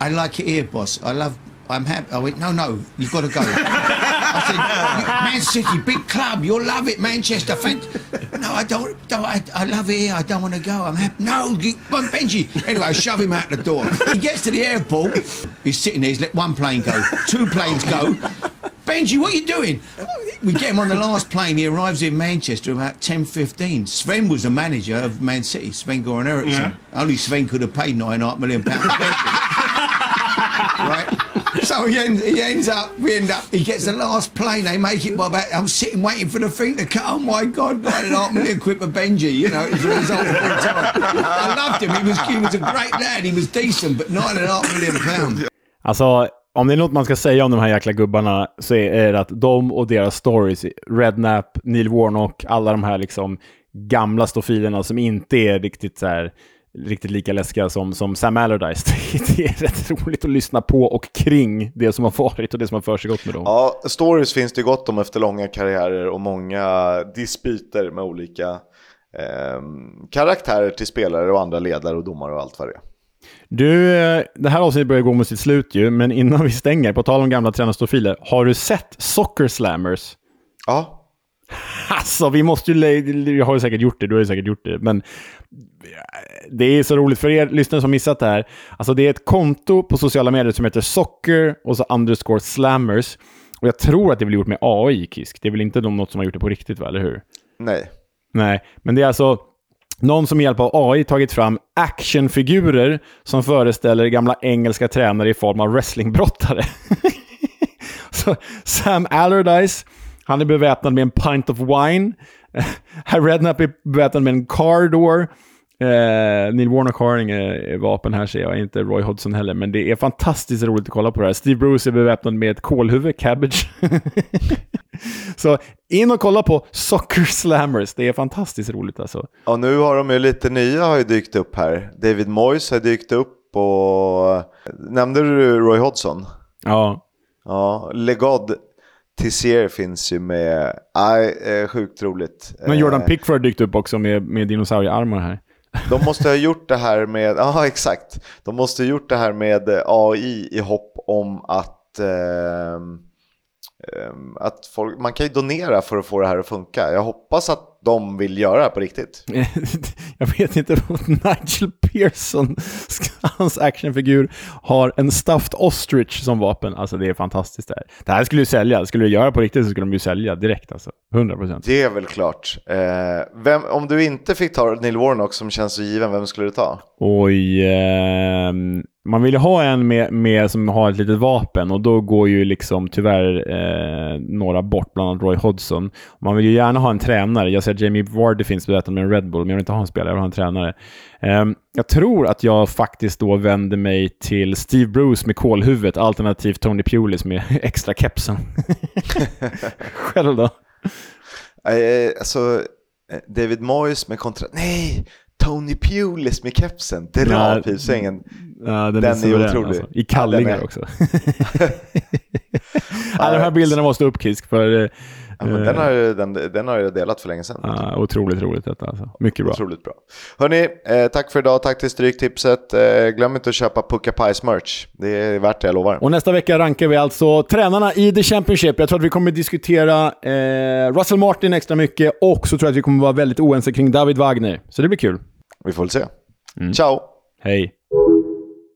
I like it here, boss. I love. I'm happy. I went, no, no, you've got to go. I said, Man City, big club. You'll love it, Manchester. Fan- no, I don't. don't I, I, love it here. I don't want to go. I'm happy. No, you, Benji. Anyway, I shove him out the door. He gets to the airport. He's sitting there. He's let one plane go. Two planes go. Benji, what are you doing? We get him on the last plane. He arrives in Manchester about 10.15. Sven was the manager of Man City, Sven Goran Eriksson. Yeah. Only Sven could have paid nine and a half million pounds. right? So he ends, he ends up, we end up, he gets the last plane. They make it by about, I'm sitting waiting for the thing to come. Oh my God, nine and a half million quid for Benji. You know, it's a result of time. I loved him. He was, he was a great lad. He was decent, but nine and a half million pounds. I Alltså, om det är något man ska säga om de här jäkla gubbarna så är det att de och deras stories, Rednap, Neil Warnock, alla de här liksom gamla stofilerna som inte är riktigt så här, riktigt lika läskiga som, som Sam Allardyce. Det är rätt roligt att lyssna på och kring det som har varit och det som har försiggått med dem. Ja, stories finns det gott om efter långa karriärer och många dispyter med olika eh, karaktärer till spelare och andra ledare och domare och allt vad det är. Du, eh, det här avsnittet börjar gå mot sitt slut ju, men innan vi stänger, på tal om gamla tränarstofiler, har du sett Soccer Slammers? Ja. Alltså, vi måste ju... Jag har ju säkert gjort det, du har ju säkert gjort det, men det är så roligt för er lyssnare som missat det här. Alltså, det är ett konto på sociala medier som heter Soccer och så underscore Slammers. Och jag tror att det är gjort med AI, Kisk. Det är väl inte något som har gjort det på riktigt, va? Eller hur? Nej. Nej, men det är alltså någon som med hjälp av AI tagit fram actionfigurer som föreställer gamla engelska tränare i form av wrestlingbrottare. Så Sam Allardyce, han är beväpnad med en pint of wine. Herr Redknapp är beväpnad med en car door. Eh, Neil Warnock har inget vapen här ser jag, inte Roy Hodgson heller, men det är fantastiskt roligt att kolla på det här. Steve Bruce är beväpnad med ett kålhuvud, cabbage. Så in och kolla på Soccer Slammers. Det är fantastiskt roligt alltså. Och nu har de ju lite nya har ju dykt upp här. David Moyes har dykt upp och... Nämnde du Roy Hodgson? Ja, Ja, Legod Tissier finns ju med. Nej, eh, sjukt roligt. men Jordan Eh, Pickford har dykt upp också med, med dinosauriearmar här. De måste ha gjort det här med, ja exakt. De måste ha gjort det här med eh, AI i hopp om att, eh, att folk, man kan ju donera för att få det här att funka. Jag hoppas att de vill göra det på riktigt. Jag vet inte vad Nigel Pearson, hans actionfigur, har en stuffed ostrich som vapen. Alltså det är fantastiskt det här. Det här skulle ju sälja. Skulle du göra det på riktigt så skulle de ju sälja direkt alltså. 100%. Det är väl klart. Eh, vem, om du inte fick ta Neil Warnock som känns så given, vem skulle du ta? Oj, ehm, man vill ju ha en med, med som har ett litet vapen och då går ju liksom tyvärr eh, några bort, bland annat Roy Hodgson. Man vill ju gärna ha en tränare. Jag att Jamie Vardy finns berättad med en Red Bull, men jag vill inte ha en spelare, jag vill ha en tränare. Ehm, jag tror att jag faktiskt då vänder mig till Steve Bruce med kolhuvudet, alternativt Tony Pulis med extra kepsen. Själv då? Eh, alltså, eh, David Moyes med kontra... Nej! Tony Pulis med kepsen. Dra pipsvängen. Ja, den, Den är, är otrolig. Alltså. I Ja, kallingar är- också. ja, de här bilderna måste upp Kisk, för eh, Ja, men den, har, ju- den, den har jag delat för länge sedan. ja, otroligt roligt detta. Alltså. Mycket bra. Otroligt bra. Hörni, eh, tack för idag. Tack till Stryktipset. Eh, glöm inte att köpa Pucka Pies merch. Det är värt det, jag lovar. Och nästa vecka rankar vi alltså tränarna i The Championship. Jag tror att vi kommer diskutera eh, Russell Martin extra mycket och så tror jag att vi kommer vara väldigt oense kring David Wagner. Så det blir kul. Vi får väl se. Ciao! Hej!